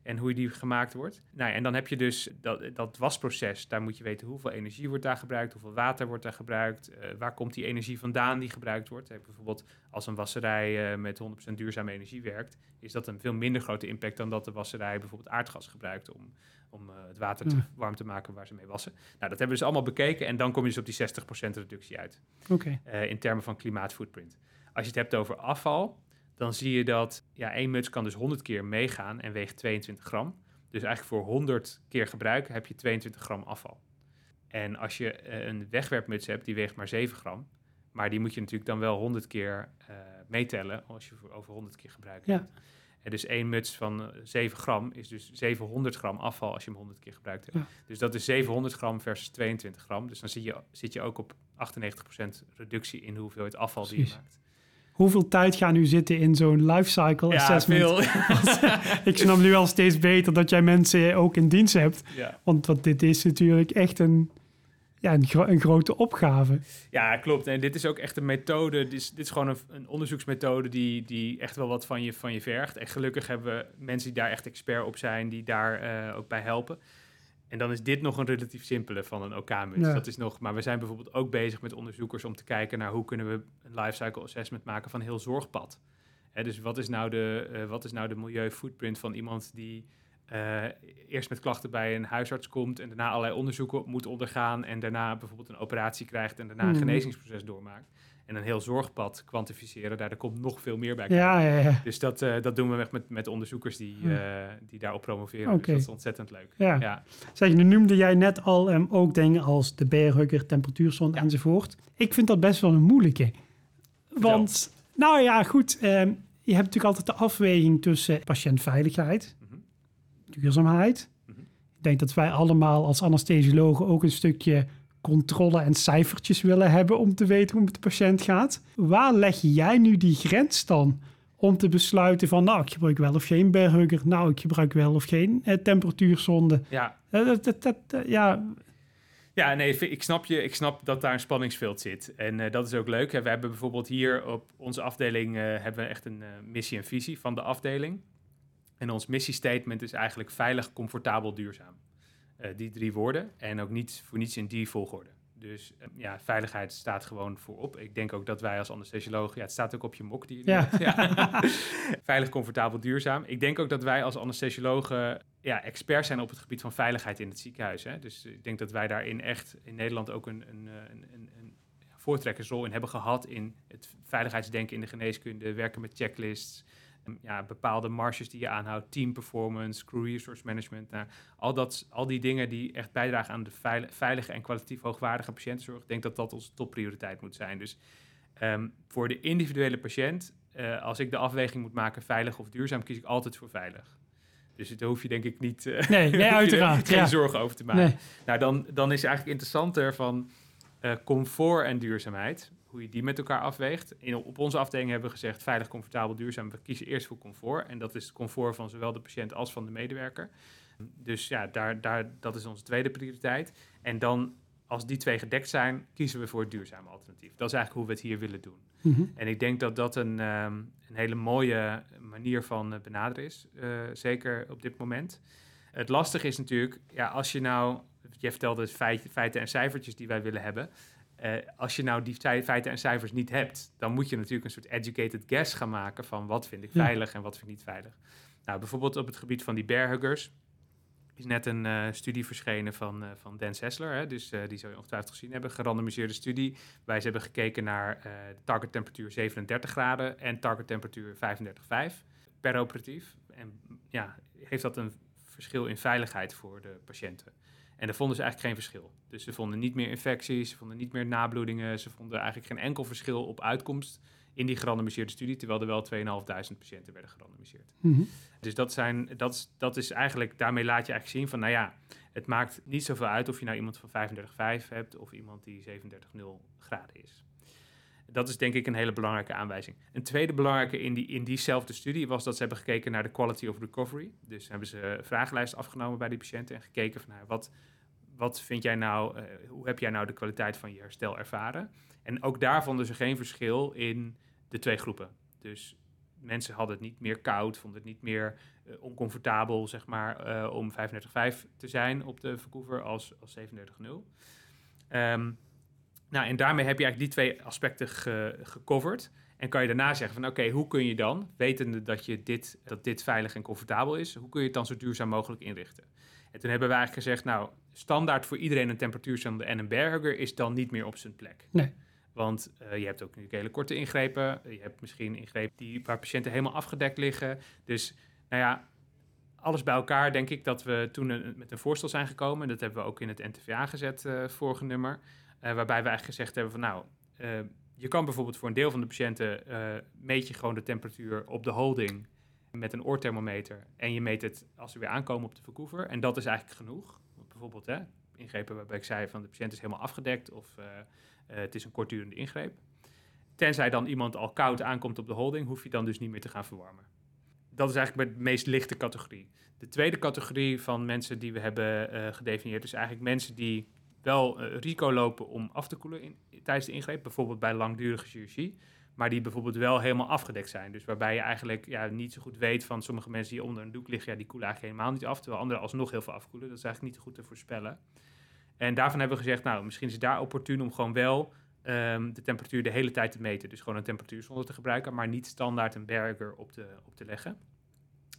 [SPEAKER 2] en hoe die gemaakt wordt. Nou ja, en dan heb je dus dat, dat wasproces. Daar moet je weten hoeveel energie wordt daar gebruikt, hoeveel water wordt daar gebruikt, uh, waar komt die energie vandaan die gebruikt wordt. Bijvoorbeeld als een wasserij uh, met 100% duurzame energie werkt, is dat een veel minder grote impact dan dat de wasserij bijvoorbeeld aardgas gebruikt om, om uh, het water te, warm te maken waar ze mee wassen. Nou, dat hebben we dus allemaal bekeken en dan kom je dus op die 60% reductie uit.
[SPEAKER 1] Okay.
[SPEAKER 2] in termen van klimaatfootprint. Als je het hebt over afval, dan zie je dat ja, één muts kan dus 100 keer meegaan en weegt 22 gram. Dus eigenlijk voor 100 keer gebruiken heb je 22 gram afval. En als je uh, een wegwerpmuts hebt, die weegt maar 7 gram. Maar die moet je natuurlijk dan wel 100 keer uh, meetellen als je voor over 100 keer gebruikt
[SPEAKER 1] ja.
[SPEAKER 2] En dus één muts van 7 eh, gram is dus 700 gram afval als je hem 100 keer gebruikt hebt.
[SPEAKER 1] Ja.
[SPEAKER 2] Dus dat is 700 gram versus 22 gram. Dus dan zit je, zit je ook op 98% reductie in de hoeveelheid afval Precies. die je maakt
[SPEAKER 1] hoeveel tijd gaan nu zitten in zo'n lifecycle
[SPEAKER 2] ja,
[SPEAKER 1] assessment? Veel. ik snap nu wel steeds beter dat jij mensen ook in dienst hebt.
[SPEAKER 2] Ja.
[SPEAKER 1] Want, want dit is natuurlijk echt een, ja, een, gro een, grote opgave.
[SPEAKER 2] Ja, klopt. En dit is ook echt een methode. Dit is, dit is gewoon een, een, onderzoeksmethode die, die echt wel wat van je, van je vergt. En gelukkig hebben we mensen die daar echt expert op zijn, die daar uh, ook bij helpen. En dan is dit nog een relatief simpele van een OK-muts.
[SPEAKER 1] Ja.
[SPEAKER 2] Dat is nog, maar we zijn bijvoorbeeld ook bezig met onderzoekers om te kijken naar hoe kunnen we een lifecycle assessment maken van heel zorgpad. Hè, dus wat is nou de, uh, wat is nou de milieufootprint van iemand die eh, eerst met klachten bij een huisarts komt en daarna allerlei onderzoeken moet ondergaan en daarna bijvoorbeeld een operatie krijgt en daarna een
[SPEAKER 1] Mhm.
[SPEAKER 2] genezingsproces doormaakt. En een heel zorgpad kwantificeren, daar, daar komt nog veel meer bij.
[SPEAKER 1] Ja, ja, ja.
[SPEAKER 2] Dus dat, eh, dat doen we echt met, met onderzoekers die,
[SPEAKER 1] Hmm.
[SPEAKER 2] eh, die daarop promoveren.
[SPEAKER 1] Oké.
[SPEAKER 2] Dus dat is ontzettend leuk.
[SPEAKER 1] ja.
[SPEAKER 2] Ja.
[SPEAKER 1] Zeg, nu noemde jij net al ehm, ook dingen als de beerhugger, temperatuurzone enzovoort. Ik vind dat best wel een moeilijke. Want, nou ja, goed. ehm, je hebt natuurlijk altijd de afweging tussen patiëntveiligheid,
[SPEAKER 2] Mhm.
[SPEAKER 1] duurzaamheid.
[SPEAKER 2] Mhm.
[SPEAKER 1] Ik denk dat wij allemaal als anesthesiologen ook een stukje controle en cijfertjes willen hebben om te weten hoe het de patiënt gaat. Waar leg jij nu die grens dan om te besluiten van, nou, ik gebruik wel of geen beerhugger, nou, ik gebruik wel of geen eh, temperatuurzonde.
[SPEAKER 2] ja.
[SPEAKER 1] Eh, dat, dat, dat, eh, ja,
[SPEAKER 2] Ja, nee, ik snap, je, ik snap dat daar een spanningsveld zit. En eh, dat is ook leuk. We hebben bijvoorbeeld hier op onze afdeling hebben we echt een missie en visie van de afdeling. En ons missiestatement is eigenlijk veilig, comfortabel, duurzaam. Eh, die drie woorden. En ook niet voor niets in die volgorde. Dus eh, ja, veiligheid staat gewoon voorop. Ik denk ook dat wij als anesthesiologen... Ja, het staat ook op je mok die je
[SPEAKER 1] Ja.
[SPEAKER 2] Veilig, comfortabel, duurzaam. Ik denk ook dat wij als anesthesiologen ja, experts zijn op het gebied van veiligheid in het ziekenhuis. Hè. Dus ik denk dat wij daarin echt in Nederland ook een, een, eh, een, een, een voortrekkersrol in hebben gehad... in het veiligheidsdenken in de geneeskunde, werken met checklists... um, Ja, bepaalde marges die je aanhoudt, team performance, crew resource management. Nou, al, dat, al die dingen die echt bijdragen aan de veil- veilige en kwalitatief hoogwaardige patiëntenzorg. Ik denk dat dat onze topprioriteit moet zijn. Dus ehm, voor de individuele patiënt, eh, als ik de afweging moet maken veilig of duurzaam, kies ik altijd voor veilig. Dus daar hoef je denk ik niet eh,
[SPEAKER 1] Nee, nee,
[SPEAKER 2] er
[SPEAKER 1] uiteraard,
[SPEAKER 2] geen
[SPEAKER 1] ja.
[SPEAKER 2] zorgen over te maken.
[SPEAKER 1] nee.
[SPEAKER 2] Nou, dan, dan is het eigenlijk interessanter van eh, comfort en duurzaamheid. Hoe je die met elkaar afweegt. In, op onze afdeling hebben we gezegd veilig, comfortabel, duurzaam. We kiezen eerst voor comfort. En dat is het comfort van zowel de patiënt als van de medewerker. Dus ja, daar, daar, dat is onze tweede prioriteit. En dan, als die twee gedekt zijn, kiezen we voor het duurzame alternatief. Dat is eigenlijk hoe we het hier willen doen.
[SPEAKER 1] Mhm.
[SPEAKER 2] En ik denk dat dat een, ehm, een hele mooie manier van eh, benaderen is, eh, zeker op dit moment. Het lastige is natuurlijk, ja, als je nou, je vertelde feit, feiten en cijfertjes die wij willen hebben. Eh, als je nou die fei- feiten en cijfers niet hebt, dan moet je natuurlijk een soort educated guess gaan maken van wat vind ik veilig en wat vind ik niet veilig. Nou, bijvoorbeeld op het gebied van die bearhuggers is net een eh, studie verschenen van, eh, van Dan Sessler. Hè, dus die zou je ongetwijfeld gezien hebben. Gerandomiseerde studie. Wij ze hebben gekeken naar target temperatuur 37 graden en target temperatuur 35,5 per operatief. En ja, heeft dat een verschil in veiligheid voor de patiënten? En daar vonden ze eigenlijk geen verschil. Dus ze vonden niet meer infecties, ze vonden niet meer nabloedingen, ze vonden eigenlijk geen enkel verschil op uitkomst in die gerandomiseerde studie, terwijl er wel 2.500 patiënten werden gerandomiseerd.
[SPEAKER 1] Mhm.
[SPEAKER 2] Dus dat, zijn, dat, is, dat is eigenlijk, daarmee laat je eigenlijk zien van, nou ja, het maakt niet zoveel uit of je nou iemand van 35,5 hebt of iemand die 37,0 graden is. Dat is denk ik een hele belangrijke aanwijzing. Een tweede belangrijke in, die, in diezelfde studie was dat ze hebben gekeken naar de quality of recovery. Dus hebben ze een vragenlijst afgenomen bij die patiënten en gekeken van nou, wat, wat vind jij nou, eh, hoe heb jij nou de kwaliteit van je herstel ervaren? En ook daar vonden ze geen verschil in de twee groepen. Dus mensen hadden het niet meer koud, vonden het niet meer eh, oncomfortabel, zeg maar, eh, om 35,5 te zijn op de Vancouver als, als 37,0. Ehm, nou, en daarmee heb je eigenlijk die twee aspecten ge- gecoverd. En kan je daarna zeggen van oké, hoe kun je dan, wetende dat, je dit, dat dit veilig en comfortabel is, hoe kun je het dan zo duurzaam mogelijk inrichten? En toen hebben we eigenlijk gezegd, nou, standaard voor iedereen een temperatuurzonde en een bearhugger is dan niet meer op zijn plek.
[SPEAKER 1] Nee.
[SPEAKER 2] Want eh, je hebt ook natuurlijk hele korte ingrepen. Je hebt misschien ingrepen die, waar patiënten helemaal afgedekt liggen. Dus nou ja, alles bij elkaar denk ik dat we toen een- met een voorstel zijn gekomen. Dat hebben we ook in het NTVA gezet, eh vorige nummer. eh, waarbij we eigenlijk gezegd hebben van nou, je kan bijvoorbeeld voor een deel van de patiënten meet je gewoon de temperatuur op de holding met een oorthermometer. En je meet het als ze weer aankomen op de Vancouver. En dat is eigenlijk genoeg. Bijvoorbeeld hè, ingrepen waarbij ik zei van de patiënt is helemaal afgedekt of eh, eh, het is een kortdurende ingreep. Tenzij dan iemand al koud aankomt op de holding, hoef je dan dus niet meer te gaan verwarmen. Dat is eigenlijk de meest lichte categorie. De tweede categorie van mensen die we hebben eh, gedefinieerd is eigenlijk mensen die wel risico lopen om af te koelen tijdens de ingreep, bijvoorbeeld bij langdurige chirurgie, maar die bijvoorbeeld wel helemaal afgedekt zijn. Dus waarbij je eigenlijk ja, niet zo goed weet van sommige mensen die onder een doek liggen, ja, die koelen eigenlijk helemaal niet af, terwijl anderen alsnog heel veel afkoelen. Dat is eigenlijk niet goed te voorspellen. En daarvan hebben we gezegd, nou, misschien is het daar opportun om gewoon wel ehm, de temperatuur de hele tijd te meten. Dus gewoon een temperatuurzonde te gebruiken, maar niet standaard een berger op te, op te leggen.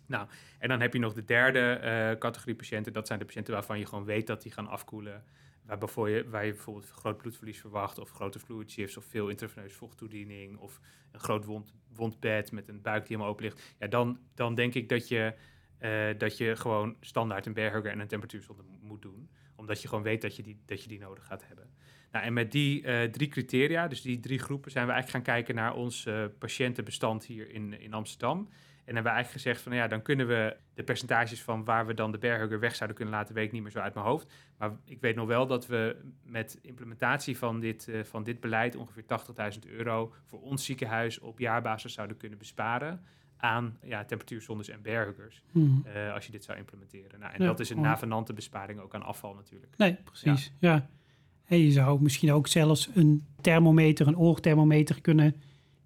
[SPEAKER 2] Nou, en dan heb je nog de derde eh, categorie patiënten. Dat zijn de patiënten waarvan je gewoon weet dat die gaan afkoelen. Waar, je, waar je bijvoorbeeld groot bloedverlies verwacht, of grote fluid of veel intraveneuze vochttoediening, of een groot wond, wondbed met een buik die helemaal open ligt. Ja, dan, dan denk ik dat je, uh, dat je gewoon standaard een berghugger en een temperatuurzonde moet doen. Omdat je gewoon weet dat je die, dat je die nodig gaat hebben. Nou, en met die uh, drie criteria, dus die drie groepen, zijn we eigenlijk gaan kijken naar ons uh, patiëntenbestand hier in, in Amsterdam. En hebben we eigenlijk gezegd van, ja, dan kunnen we de percentages van waar we dan de berghugger weg zouden kunnen laten, weet ik niet meer zo uit mijn hoofd. Maar ik weet nog wel dat we met implementatie van dit, uh, van dit beleid ongeveer 80.000 euro voor ons ziekenhuis op jaarbasis zouden kunnen besparen aan ja, temperatuurzondes en berghuggers. Hmm. Uh, als je dit zou implementeren. Nou, en dat is een navenante besparing ook aan afval natuurlijk.
[SPEAKER 1] Nee, precies. Ja. ja. En je zou misschien ook zelfs een thermometer, een oorthermometer kunnen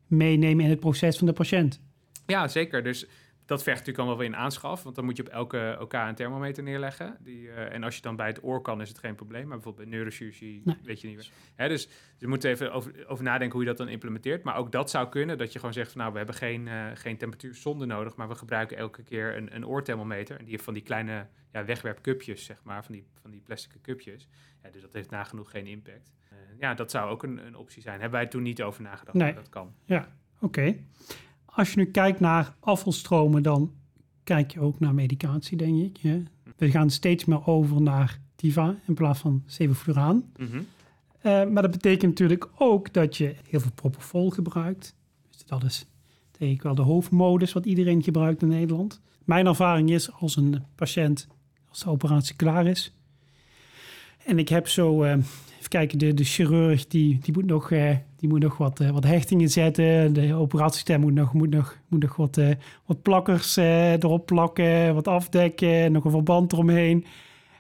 [SPEAKER 1] meenemen in het proces van de patiënt.
[SPEAKER 2] Ja, zeker. Dus dat vergt natuurlijk allemaal wel in aanschaf. Want dan moet je op elke OK een thermometer neerleggen. Die, uh, en als je dan bij het oor kan, is het geen probleem. Maar bijvoorbeeld bij neurochirurgie weet je niet meer. Hè, dus je moet even over, over, nadenken hoe je dat dan implementeert. Maar ook dat zou kunnen. Dat je gewoon zegt van nou, we hebben geen, uh, geen temperatuurzonde nodig. Maar we gebruiken elke keer een, een oorthermometer. En die heeft van die kleine ja, wegwerpcupjes, zeg maar. Van die, van die plastic cupjes. Ja, dus dat heeft nagenoeg geen impact. Uh, ja, dat zou ook een, een optie zijn. Hebben wij toen niet over nagedacht.
[SPEAKER 1] Nee.
[SPEAKER 2] Dat kan.
[SPEAKER 1] Ja, oké. Als je nu kijkt naar afvalstromen, dan kijk je ook naar medicatie, denk ik. Hè? We gaan steeds meer over naar Tiva in plaats van sevofluraan. Mm -hmm. uh, maar dat betekent natuurlijk ook dat je heel veel propofol gebruikt. Dus dat is denk ik wel de hoofdmodus wat iedereen gebruikt in Nederland. Mijn ervaring is als een patiënt, als de operatie klaar is. En ik heb zo, uh, even kijken, de, de chirurg die, die moet nog uh, die moet nog wat, uh, wat hechtingen zetten. De operatiestem moet nog, moet nog, moet nog wat, wat plakkers erop plakken, wat afdekken, nog een verband eromheen.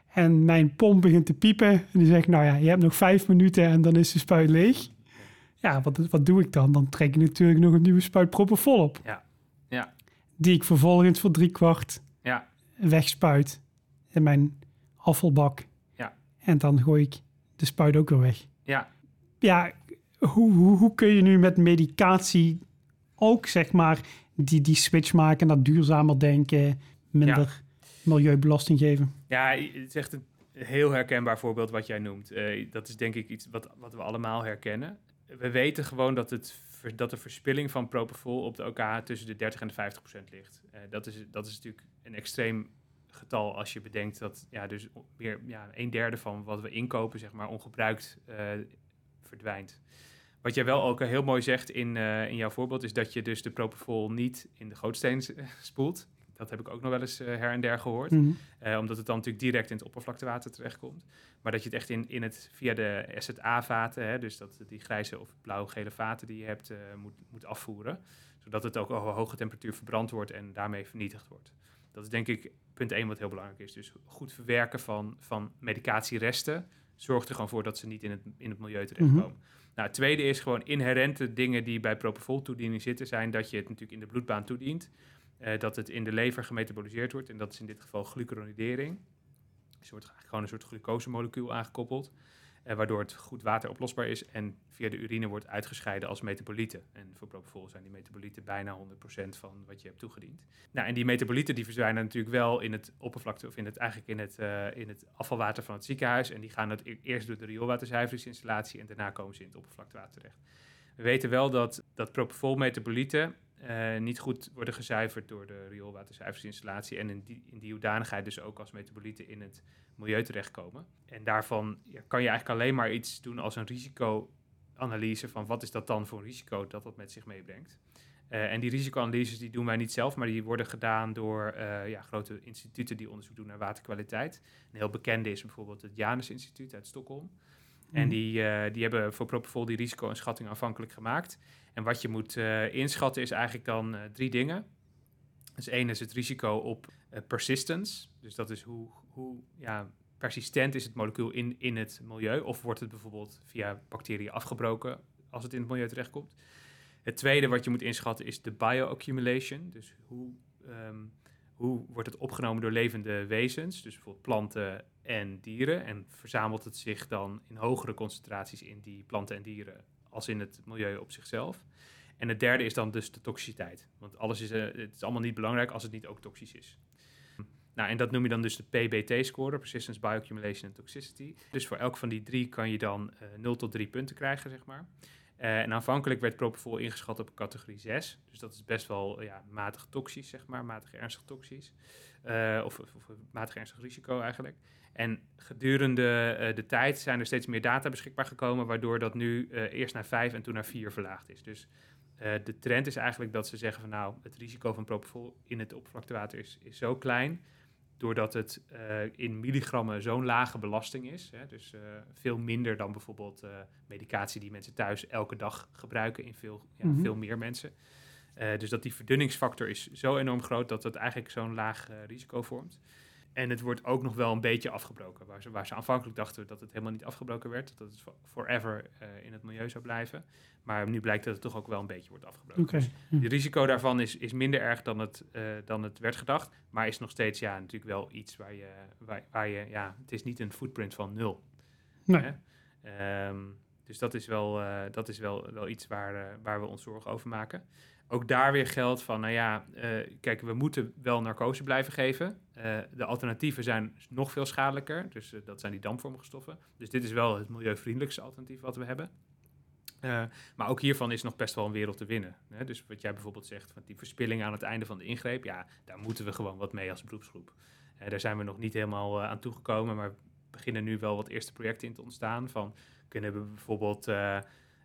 [SPEAKER 1] En mijn pomp begint te piepen. En die zegt, nou ja, je hebt nog vijf minuten en dan is de spuit leeg. Ja, wat, wat doe ik dan? Dan trek ik natuurlijk nog een nieuwe spuit propofol op.
[SPEAKER 2] Ja. ja.
[SPEAKER 1] Die ik vervolgens voor drie kwart
[SPEAKER 2] ja.
[SPEAKER 1] wegspuit in mijn afvalbak. En dan gooi ik de spuit ook weer weg.
[SPEAKER 2] Ja.
[SPEAKER 1] Ja, hoe, hoe, hoe kun je nu met medicatie ook zeg maar die, die switch maken naar duurzamer denken, minder milieubelasting geven?
[SPEAKER 2] Ja, het is echt een heel herkenbaar voorbeeld wat jij noemt. Uh, dat is denk ik iets wat, wat we allemaal herkennen. We weten gewoon dat, het, dat de verspilling van propofol op de OK tussen de 30 en de 50 procent ligt. Uh, dat, is, dat is natuurlijk een extreem getal als je bedenkt dat ja, dus meer ja, een derde van wat we inkopen, zeg maar, ongebruikt uh, verdwijnt. Wat jij wel ook heel mooi zegt in, uh, in jouw voorbeeld, is dat je dus de propofol niet in de gootsteen spoelt. Dat heb ik ook nog wel eens uh, her en der gehoord. Mm -hmm. uh, omdat het dan natuurlijk direct in het oppervlaktewater terechtkomt. Maar dat je het echt in, in het, via de SZA-vaten, dus dat die grijze of blauw-gele vaten die je hebt, moet, moet afvoeren. Zodat het ook op hoge temperatuur verbrand wordt en daarmee vernietigd wordt. Dat is denk ik punt 1 wat heel belangrijk is. Dus goed verwerken van, van medicatieresten zorgt er gewoon voor dat ze niet in het, in het milieu terechtkomen. Mm -hmm. Nou, het tweede is gewoon inherente dingen die bij propofol-toediening zitten, zijn dat je het natuurlijk in de bloedbaan toedient, uh, dat het in de lever gemetaboliseerd wordt, en dat is in dit geval glucuronidering. Dus er wordt eigenlijk gewoon een soort glucosemolecuul aangekoppeld, waardoor het goed wateroplosbaar is en via de urine wordt uitgescheiden als metabolieten. En voor propofol zijn die metabolieten bijna 100% van wat je hebt toegediend. Nou, en die metabolieten die verdwijnen natuurlijk wel in het oppervlakte, of in het, eigenlijk in het, uh, in het afvalwater van het ziekenhuis. En die gaan het eerst door de rioolwaterzuiveringsinstallatie en daarna komen ze in het oppervlaktewater terecht. We weten wel dat, dat propofol-metabolieten uh, niet goed worden gezuiverd door de rioolwaterzuiveringsinstallatie en in die, in die hoedanigheid dus ook als metabolieten in het milieu terechtkomen. En daarvan ja, kan je eigenlijk alleen maar iets doen als een risicoanalyse van wat is dat dan voor een risico dat dat met zich meebrengt. Uh, en die risicoanalyses die doen wij niet zelf, maar die worden gedaan door uh, ja, grote instituten die onderzoek doen naar waterkwaliteit. Een heel bekende is bijvoorbeeld het Janus Instituut uit Stockholm. En
[SPEAKER 1] Mhm.
[SPEAKER 2] die, uh, die hebben voor Propofol die risico-inschatting aanvankelijk gemaakt. En wat je moet uh, inschatten is eigenlijk dan uh, drie dingen. Dus één is het risico op persistence. Dus dat is hoe, hoe ja, persistent is het molecuul in, in het milieu. Of wordt het bijvoorbeeld via bacteriën afgebroken als het in het milieu terechtkomt. Het tweede wat je moet inschatten is de bioaccumulation. Dus hoe, um, hoe wordt het opgenomen door levende wezens, dus bijvoorbeeld planten en dieren. En verzamelt het zich dan in hogere concentraties in die planten en dieren als in het milieu op zichzelf. En het derde is dan dus de toxiciteit. Want alles is, uh, het is allemaal niet belangrijk als het niet ook toxisch is. Nou, en dat noem je dan dus de PBT-score, Persistence, Bioaccumulation en Toxicity. Dus voor elk van die drie kan je dan uh, 0 tot 3 punten krijgen, zeg maar. Uh, en aanvankelijk werd propofol ingeschat op categorie 6. Dus dat is best wel ja, matig toxisch, zeg maar, matig ernstig toxisch. Uh, of, of, matig ernstig risico eigenlijk. En gedurende uh, de tijd zijn er steeds meer data beschikbaar gekomen, waardoor dat nu eerst naar 5 en toen naar 4 verlaagd is. Dus de trend is eigenlijk dat ze zeggen van nou, het risico van propofol in het oppervlaktewater is, is zo klein doordat het uh, in milligrammen zo'n lage belasting is. Hè, dus uh, veel minder dan bijvoorbeeld uh, medicatie die mensen thuis elke dag gebruiken in veel, ja, mm -hmm. veel meer mensen. dus dat die verdunningsfactor is zo enorm groot dat het eigenlijk zo'n laag risico vormt. En het wordt ook nog wel een beetje afgebroken. Waar ze, waar ze aanvankelijk dachten dat het helemaal niet afgebroken werd. Dat het forever uh, in het milieu zou blijven. Maar nu blijkt dat het toch ook wel een beetje wordt afgebroken.
[SPEAKER 1] Okay.
[SPEAKER 2] Dus het risico daarvan is, is minder erg dan het, uh, dan het werd gedacht. Maar is nog steeds ja, natuurlijk wel iets waar je, waar, waar je... Ja, het is niet een footprint van nul.
[SPEAKER 1] Nee.
[SPEAKER 2] Um, dus dat is wel, uh, dat is wel, wel iets waar, waar we ons zorgen over maken ook daar weer geldt van, nou ja, uh, kijk, we moeten wel narcose blijven geven. Uh, de alternatieven zijn nog veel schadelijker, dus uh, dat zijn die dampvormige stoffen. Dus dit is wel het milieuvriendelijkste alternatief wat we hebben. maar ook hiervan is nog best wel een wereld te winnen. Hè? Dus wat jij bijvoorbeeld zegt, van die verspilling aan het einde van de ingreep, ja, daar moeten we gewoon wat mee als beroepsgroep. daar zijn we nog niet helemaal aan toegekomen, maar beginnen nu wel wat eerste projecten in te ontstaan. Van kunnen we bijvoorbeeld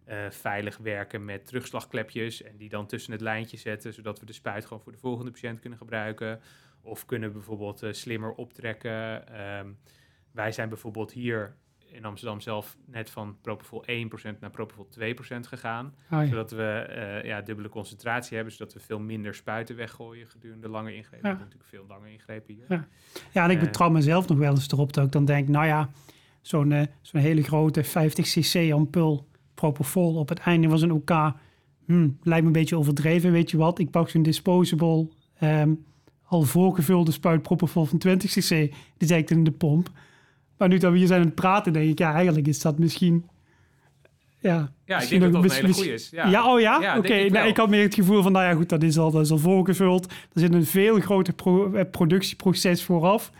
[SPEAKER 2] uh, veilig werken met terugslagklepjes en die dan tussen het lijntje zetten, zodat we de spuit gewoon voor de volgende patiënt kunnen gebruiken. Of kunnen bijvoorbeeld uh, slimmer optrekken. Um, wij zijn bijvoorbeeld hier in Amsterdam zelf net van Propofol 1% naar Propofol 2% gegaan.
[SPEAKER 1] Oh, ja.
[SPEAKER 2] Zodat we uh, ja, dubbele concentratie hebben, zodat we veel minder spuiten weggooien gedurende lange ingrepen.
[SPEAKER 1] Ja.
[SPEAKER 2] We natuurlijk veel lange ingrepen hier.
[SPEAKER 1] Ja, ja en ik betrouw mezelf nog wel eens erop dat ik dan denk, nou ja, zo'n zo'n hele grote 50 cc ampul propofol op het einde van zijn OK. Hmm, lijkt me een beetje overdreven, weet je wat? Ik pak zo'n disposable, um, al voorgevulde spuit propofol van 20 cc. Die zet ik in de pomp. Maar nu dat we hier zijn aan het praten, denk ik, ja, eigenlijk is dat misschien... Ja,
[SPEAKER 2] ja ik denk dat dat een hele goede is. Ja,
[SPEAKER 1] ja oh ja?
[SPEAKER 2] Ja,
[SPEAKER 1] Oké,
[SPEAKER 2] ik
[SPEAKER 1] nou, ik had meer het gevoel van, nou ja, goed, dat is al, dat is al voorgevuld. Er zit een veel groter pro- eh, productieproces vooraf.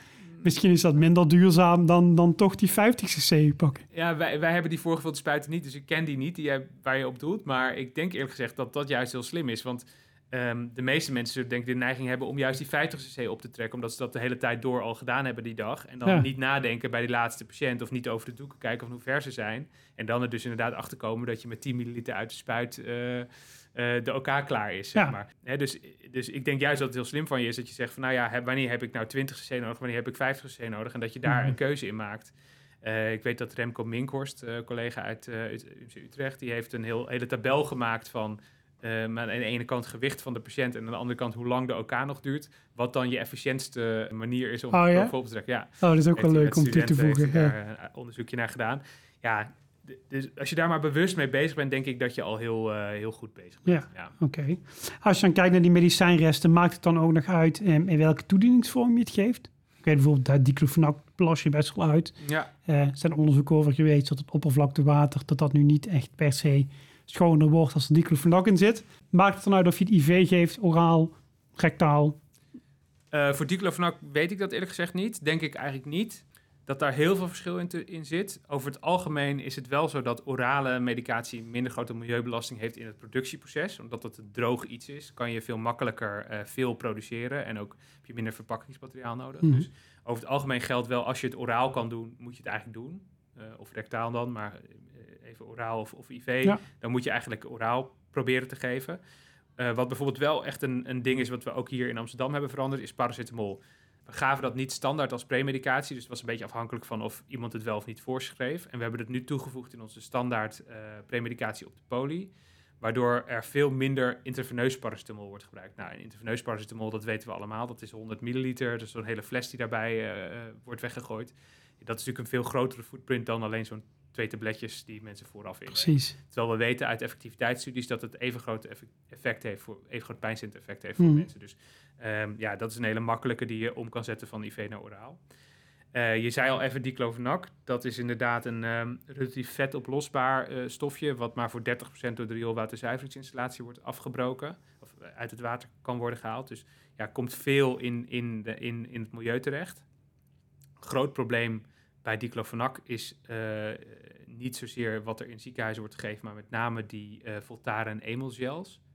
[SPEAKER 1] Misschien is dat minder duurzaam dan, dan toch die 50 cc pakken.
[SPEAKER 2] Ja, wij, wij hebben die voorgevulde spuiten niet, dus ik ken die niet, die jij, waar je op doet. Maar ik denk eerlijk gezegd dat dat juist heel slim is. Want ehm, de meeste mensen zullen denk ik de neiging hebben om juist die 50 cc op te trekken. Omdat ze dat de hele tijd door al gedaan hebben die dag. En dan
[SPEAKER 1] Ja.
[SPEAKER 2] niet nadenken bij die laatste patiënt of niet over de doeken kijken van hoe ver ze zijn. En dan er dus inderdaad achter komen dat je met 10 milliliter uit de spuit... eh, de OK klaar is, zeg
[SPEAKER 1] Ja.
[SPEAKER 2] maar. Dus, dus ik denk juist dat het heel slim van je is dat je zegt van... nou ja, heb- wanneer heb ik nou 20 cc nodig, wanneer heb ik 50 cc nodig... en dat je daar
[SPEAKER 1] Mhm.
[SPEAKER 2] een keuze in maakt. Eh, ik weet dat Remco Minkhorst, eh, collega uit uh, Utrecht... die heeft een heel, hele tabel gemaakt van... eh, aan de ene kant gewicht van de patiënt... en aan de andere kant hoe lang de OK nog duurt... wat dan je efficiëntste manier is om
[SPEAKER 1] Oh, ja?
[SPEAKER 2] op te trekken. Ja,
[SPEAKER 1] Oh, dat is ook wel leuk om toe te voegen. Ja.
[SPEAKER 2] daar een onderzoekje naar gedaan. Ja, dus als je daar maar bewust mee bezig bent, denk ik dat je al heel, eh, heel goed bezig bent. Ja.
[SPEAKER 1] Oké. Als je dan kijkt naar die medicijnresten, maakt het dan ook nog uit em, in welke toedieningsvorm je het geeft? Ik weet bijvoorbeeld, dat diclofenac plas je best wel uit.
[SPEAKER 2] Ja,
[SPEAKER 1] Eh, er zijn onderzoeken over geweest dat het oppervlaktewater, dat dat nu niet echt per se schoner wordt als er diclofenac in zit. Maakt het dan uit of je het IV geeft, oraal, rectaal?
[SPEAKER 2] Eh, voor diclofenac weet ik dat eerlijk gezegd niet. Denk ik eigenlijk niet dat daar heel veel verschil in, te- in zit. Over het algemeen is het wel zo dat orale medicatie minder grote milieubelasting heeft in het productieproces. Omdat het een droog iets is, kan je veel makkelijker eh, veel produceren en ook heb je minder verpakkingsmateriaal nodig.
[SPEAKER 1] Mhm.
[SPEAKER 2] Dus over het algemeen geldt wel, als je het oraal kan doen, moet je het eigenlijk doen. Eh, of rectaal dan, maar eh, even oraal of, of IV.
[SPEAKER 1] Ja.
[SPEAKER 2] Dan moet je eigenlijk oraal proberen te geven. Wat bijvoorbeeld wel echt een, een ding is wat we ook hier in Amsterdam hebben veranderd, is paracetamol. We gaven dat niet standaard als premedicatie, dus het was een beetje afhankelijk van of iemand het wel of niet voorschreef. En we hebben het nu toegevoegd in onze standaard eh, premedicatie op de poli, waardoor er veel minder intraveneus paracetamol wordt gebruikt. Nou, en intraveneus paracetamol, dat weten we allemaal, dat is 100 milliliter, dus zo'n hele fles die daarbij eh, eh, wordt weggegooid. Dat is natuurlijk een veel grotere footprint dan alleen zo'n twee tabletjes die mensen vooraf innemen.
[SPEAKER 1] Precies.
[SPEAKER 2] Terwijl we weten uit effectiviteitsstudies dat het even groot effe- effect heeft voor even groot effect heeft voor
[SPEAKER 1] Mhm.
[SPEAKER 2] mensen. Dus ehm, ja, dat is een hele makkelijke die je om kan zetten van IV naar oraal. je zei al even diclofenac. Dat is inderdaad een um, relatief vetoplosbaar uh, stofje... wat maar voor 30% door de rioolwaterzuiveringsinstallatie wordt afgebroken... of uit het water kan worden gehaald. Dus ja, komt veel in, in, de, in, in het milieu terecht. Groot probleem bij diclofenac is niet zozeer wat er in ziekenhuizen wordt gegeven, maar met name die Voltaren en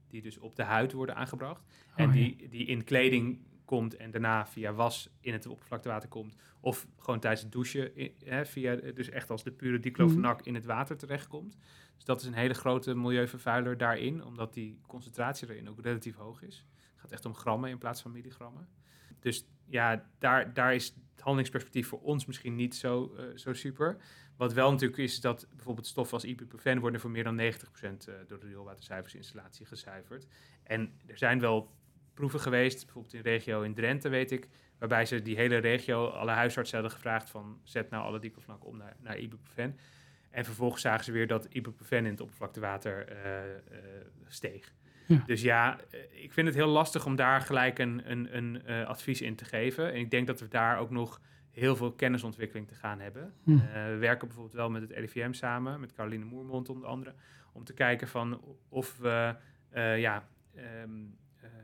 [SPEAKER 2] die dus op de huid worden aangebracht. Oh, en die, die in kleding komt en daarna via was in het oppervlaktewater komt. Of gewoon tijdens het douchen, hè, via, dus echt als de pure diclofenac mhm. in het water terechtkomt. Dus dat is een hele grote milieuvervuiler daarin, omdat die concentratie erin ook relatief hoog is. Het gaat echt om grammen in plaats van milligrammen. Dus ja, daar, daar is het handelingsperspectief voor ons misschien niet zo, uh, zo super. Wat wel natuurlijk is dat bijvoorbeeld stoffen als ibuprofen worden voor meer dan 90% uh, door de rioolwaterzuiveringsinstallatie gezuiverd. En er zijn wel proeven geweest, bijvoorbeeld in de regio in Drenthe weet ik, waarbij ze die hele regio, alle huisartsen hadden gevraagd van zet nou alle diclofenac om naar, naar ibuprofen. En vervolgens zagen ze weer dat ibuprofen in het oppervlaktewater uh, steeg. Dus ja, eh, ik vind het heel lastig om daar gelijk een, een, een uh, advies in te geven. En ik denk dat we daar ook nog heel veel kennisontwikkeling te gaan hebben. Hm. Uh, we werken bijvoorbeeld wel met het RIVM samen, met Caroline Moermond onder andere, om te kijken van of we ja, um,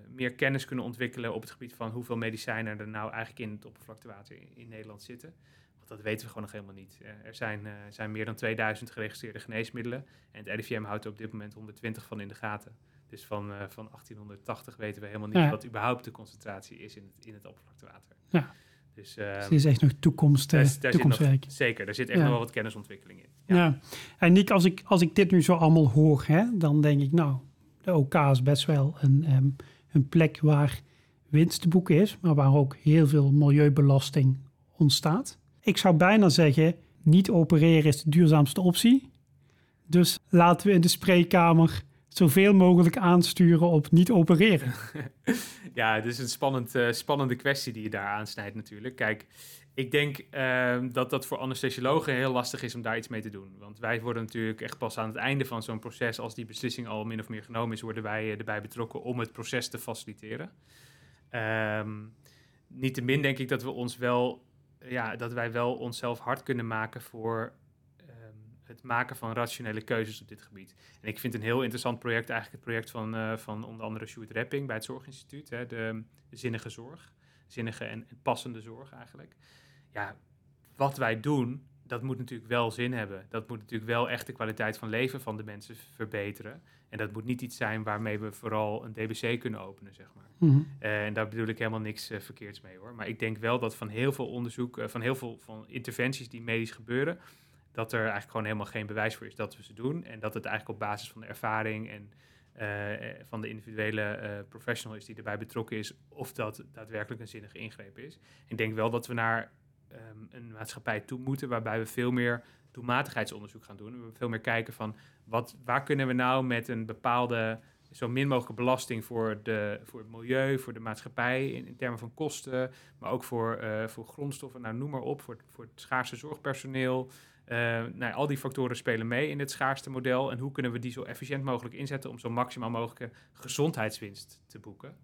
[SPEAKER 2] meer kennis kunnen ontwikkelen op het gebied van hoeveel medicijnen er nou eigenlijk in het oppervlaktewater in, in Nederland zitten. Want dat weten we gewoon nog helemaal niet. er zijn, zijn meer dan 2000 geregistreerde geneesmiddelen en het RIVM houdt er op dit moment 120 van in de gaten. Dus van, van 1880 weten we helemaal niet wat überhaupt de concentratie is in het, in het oppervlaktewater.
[SPEAKER 1] Ja. Dus, uh, dus is echt nog toekomst, uh, daar, toekomstwerk.
[SPEAKER 2] zeker, daar zit echt nog wel wat kennisontwikkeling in.
[SPEAKER 1] Ja. ja. En Nick, als ik, als ik dit nu zo allemaal hoor, hè, dan denk ik, nou, de OK is best wel een, um, een plek waar winst te boeken is, maar waar ook heel veel milieubelasting ontstaat. Ik zou bijna zeggen, niet opereren is de duurzaamste optie. Dus laten we in de spreekkamer zoveel mogelijk aansturen op niet opereren?
[SPEAKER 2] ja, het is een spannend, uh, spannende kwestie die je daar aansnijdt natuurlijk. Kijk, ik denk uh, dat dat voor anesthesiologen heel lastig is om daar iets mee te doen. Want wij worden natuurlijk echt pas aan het einde van zo'n proces, als die beslissing al min of meer genomen is, worden wij uh, erbij betrokken om het proces te faciliteren. Um, Niettemin denk ik dat we ons wel, ja, dat wij wel onszelf hard kunnen maken voor het maken van rationele keuzes op dit gebied. En ik vind een heel interessant project eigenlijk het project van, uh, van onder andere Sjoerd Repping bij het Zorginstituut, hè, de, de, zinnige zorg, zinnige en, en, passende zorg eigenlijk. Ja, wat wij doen, dat moet natuurlijk wel zin hebben. Dat moet natuurlijk wel echt de kwaliteit van leven van de mensen verbeteren. En dat moet niet iets zijn waarmee we vooral een DBC kunnen openen, zeg maar. Mhm. Uh, en daar bedoel ik helemaal niks uh, verkeerds mee hoor. Maar ik denk wel dat van heel veel onderzoek, van heel veel van interventies die medisch gebeuren, dat er eigenlijk gewoon helemaal geen bewijs voor is dat we ze doen. En dat het eigenlijk op basis van de ervaring en uh, van de individuele uh, professional is die erbij betrokken is, of dat daadwerkelijk een zinnige ingreep is. Ik denk wel dat we naar um, een maatschappij toe moeten waarbij we veel meer doelmatigheidsonderzoek gaan doen. We veel meer kijken van wat, waar kunnen we nou met een bepaalde zo min mogelijke belasting voor, de, voor het milieu, voor de maatschappij in, termen van kosten, maar ook voor, voor grondstoffen, nou noem maar op, voor, voor het schaarse zorgpersoneel, uh, nou, al die factoren spelen mee in het schaarste model. En hoe kunnen we die zo efficiënt mogelijk inzetten om zo maximaal mogelijke gezondheidswinst te boeken?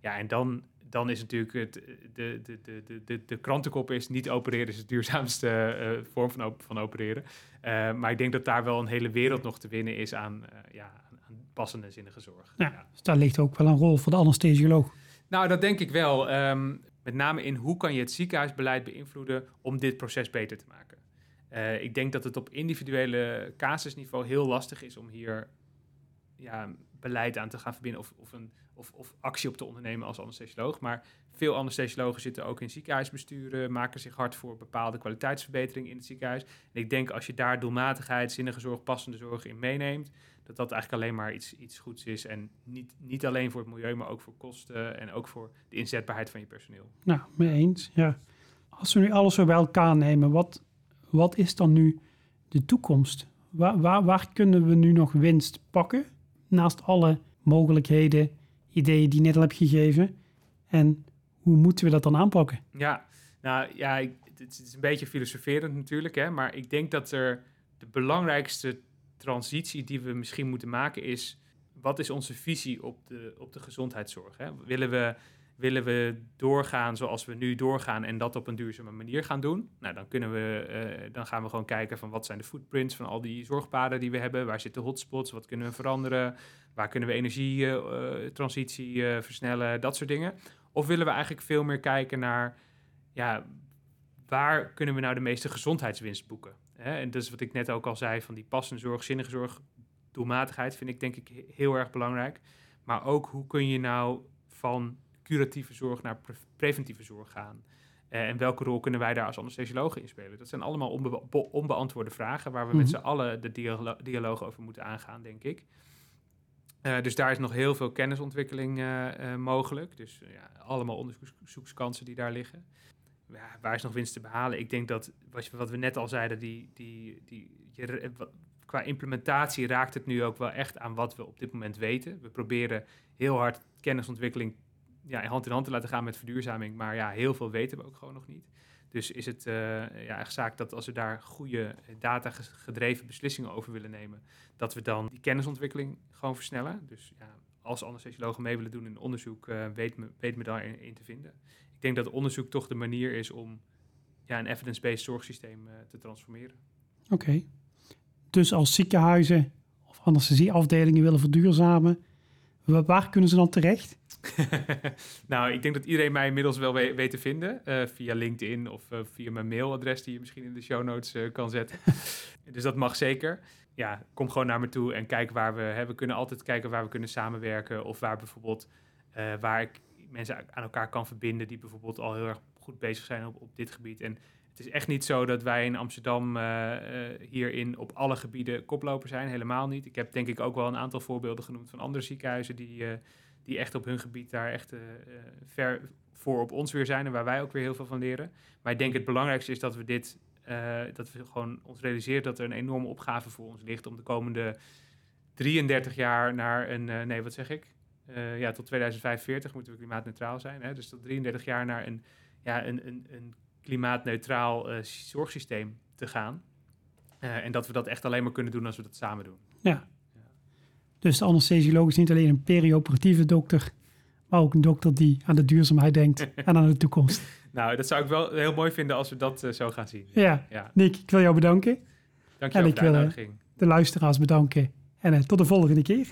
[SPEAKER 2] Ja, en dan, dan is natuurlijk het, de, de, de, de, de krantenkop is niet opereren is de duurzaamste uh, vorm van, op, van opereren. Uh, maar ik denk dat daar wel een hele wereld nog te winnen is aan, ja, aan passende zinnige zorg.
[SPEAKER 1] Ja, ja, Dus daar ligt ook wel een rol voor de anesthesioloog.
[SPEAKER 2] Nou, dat denk ik wel. Um, met name in hoe kan je het ziekenhuisbeleid beïnvloeden om dit proces beter te maken. Uh, ik denk dat het op individuele casusniveau heel lastig is om hier ja, beleid aan te gaan verbinden of, of, een, of, of actie op te ondernemen als anesthesioloog. Maar veel anesthesiologen zitten ook in ziekenhuisbesturen, maken zich hard voor bepaalde kwaliteitsverbetering in het ziekenhuis. En ik denk als je daar doelmatigheid, zinnige zorg, passende zorg in meeneemt, dat dat eigenlijk alleen maar iets, iets goeds is. En niet, niet alleen voor het milieu, maar ook voor kosten en ook voor de inzetbaarheid van je personeel.
[SPEAKER 1] Nou, mee eens, ja. Als we nu alles zo bij elkaar nemen, wat, wat is dan nu de toekomst? Waar, waar, kunnen we nu nog winst pakken? Naast alle mogelijkheden, ideeën die je net al hebt gegeven. En hoe moeten we dat dan aanpakken?
[SPEAKER 2] Ja, nou ja, het is een beetje filosoferend natuurlijk, hè, maar ik denk dat er de belangrijkste transitie die we misschien moeten maken is: wat is onze visie op de, op de gezondheidszorg? Hè? Willen we willen we doorgaan zoals we nu doorgaan en dat op een duurzame manier gaan doen? Nou, dan, kunnen we, eh, dan gaan we gewoon kijken van wat zijn de footprints van al die zorgpaden die we hebben. Waar zitten hotspots? Wat kunnen we veranderen? Waar kunnen we energietransitie uh, versnellen? Dat soort dingen. Of willen we eigenlijk veel meer kijken naar ja, waar kunnen we nou de meeste gezondheidswinst boeken? Hè? En dat is wat ik net ook al zei van die passende zorg, zinnige zorg, doelmatigheid vind ik denk ik heel erg belangrijk. Maar ook hoe kun je nou van curatieve zorg naar preventieve zorg gaan? Uh, en welke rol kunnen wij daar als anesthesiologen in spelen? Dat zijn allemaal onbe onbeantwoorde vragen waar we met mhm. z'n allen de dialo dialoog over moeten aangaan, denk ik. Uh, dus daar is nog heel veel kennisontwikkeling uh, mogelijk. Dus ja, allemaal onderzoekskansen die daar liggen. Ja, waar is nog winst te behalen? Ik denk dat, wat we net al zeiden, die, die, die, je, qua implementatie raakt het nu ook wel echt aan wat we op dit moment weten. We proberen heel hard kennisontwikkeling ja, hand in hand te laten gaan met verduurzaming. Maar ja, heel veel weten we ook gewoon nog niet. Dus is het uh, ja, echt zaak dat als we daar goede data-gedreven beslissingen over willen nemen, dat we dan die kennisontwikkeling gewoon versnellen. Dus ja, als anesthesiologen mee willen doen in onderzoek, uh, weet, me, weet me daarin in te vinden. Ik denk dat onderzoek toch de manier is om ja, een evidence-based zorgsysteem uh, te transformeren.
[SPEAKER 1] Oké. Dus als ziekenhuizen of anesthesieafdelingen willen verduurzamen, waar kunnen ze dan terecht?
[SPEAKER 2] nou, ik denk dat iedereen mij inmiddels wel weet, te vinden. Uh, via LinkedIn of uh, via mijn mailadres die je misschien in de show notes uh, kan zetten. dus dat mag zeker. Ja, kom gewoon naar me toe en kijk waar we... Hè, we kunnen altijd kijken waar we kunnen samenwerken. Of waar bijvoorbeeld... waar ik mensen aan elkaar kan verbinden... die bijvoorbeeld al heel erg goed bezig zijn op, op dit gebied. En het is echt niet zo dat wij in Amsterdam hierin op alle gebieden koploper zijn. Helemaal niet. Ik heb denk ik ook wel een aantal voorbeelden genoemd van andere ziekenhuizen... die die echt op hun gebied daar echt ver voor op ons weer zijn en waar wij ook weer heel veel van leren. Maar ik denk het belangrijkste is dat we dit, dat we gewoon ons realiseren dat er een enorme opgave voor ons ligt om de komende 33 jaar naar een, nee wat zeg ik? ja, tot 2045 moeten we klimaatneutraal zijn. Hè? Dus tot 33 jaar naar een, ja, een, een, een klimaatneutraal zorgsysteem te gaan. en dat we dat echt alleen maar kunnen doen als we dat samen doen.
[SPEAKER 1] Ja, dus de anesthesioloog is niet alleen een perioperatieve dokter, maar ook een dokter die aan de duurzaamheid denkt en aan de toekomst.
[SPEAKER 2] Nou, dat zou ik wel heel mooi vinden als we dat uh, zo gaan zien.
[SPEAKER 1] Ja. ja. Nick, ik wil jou bedanken.
[SPEAKER 2] Dank je wel voor de
[SPEAKER 1] de luisteraars bedanken. En uh, tot de volgende keer.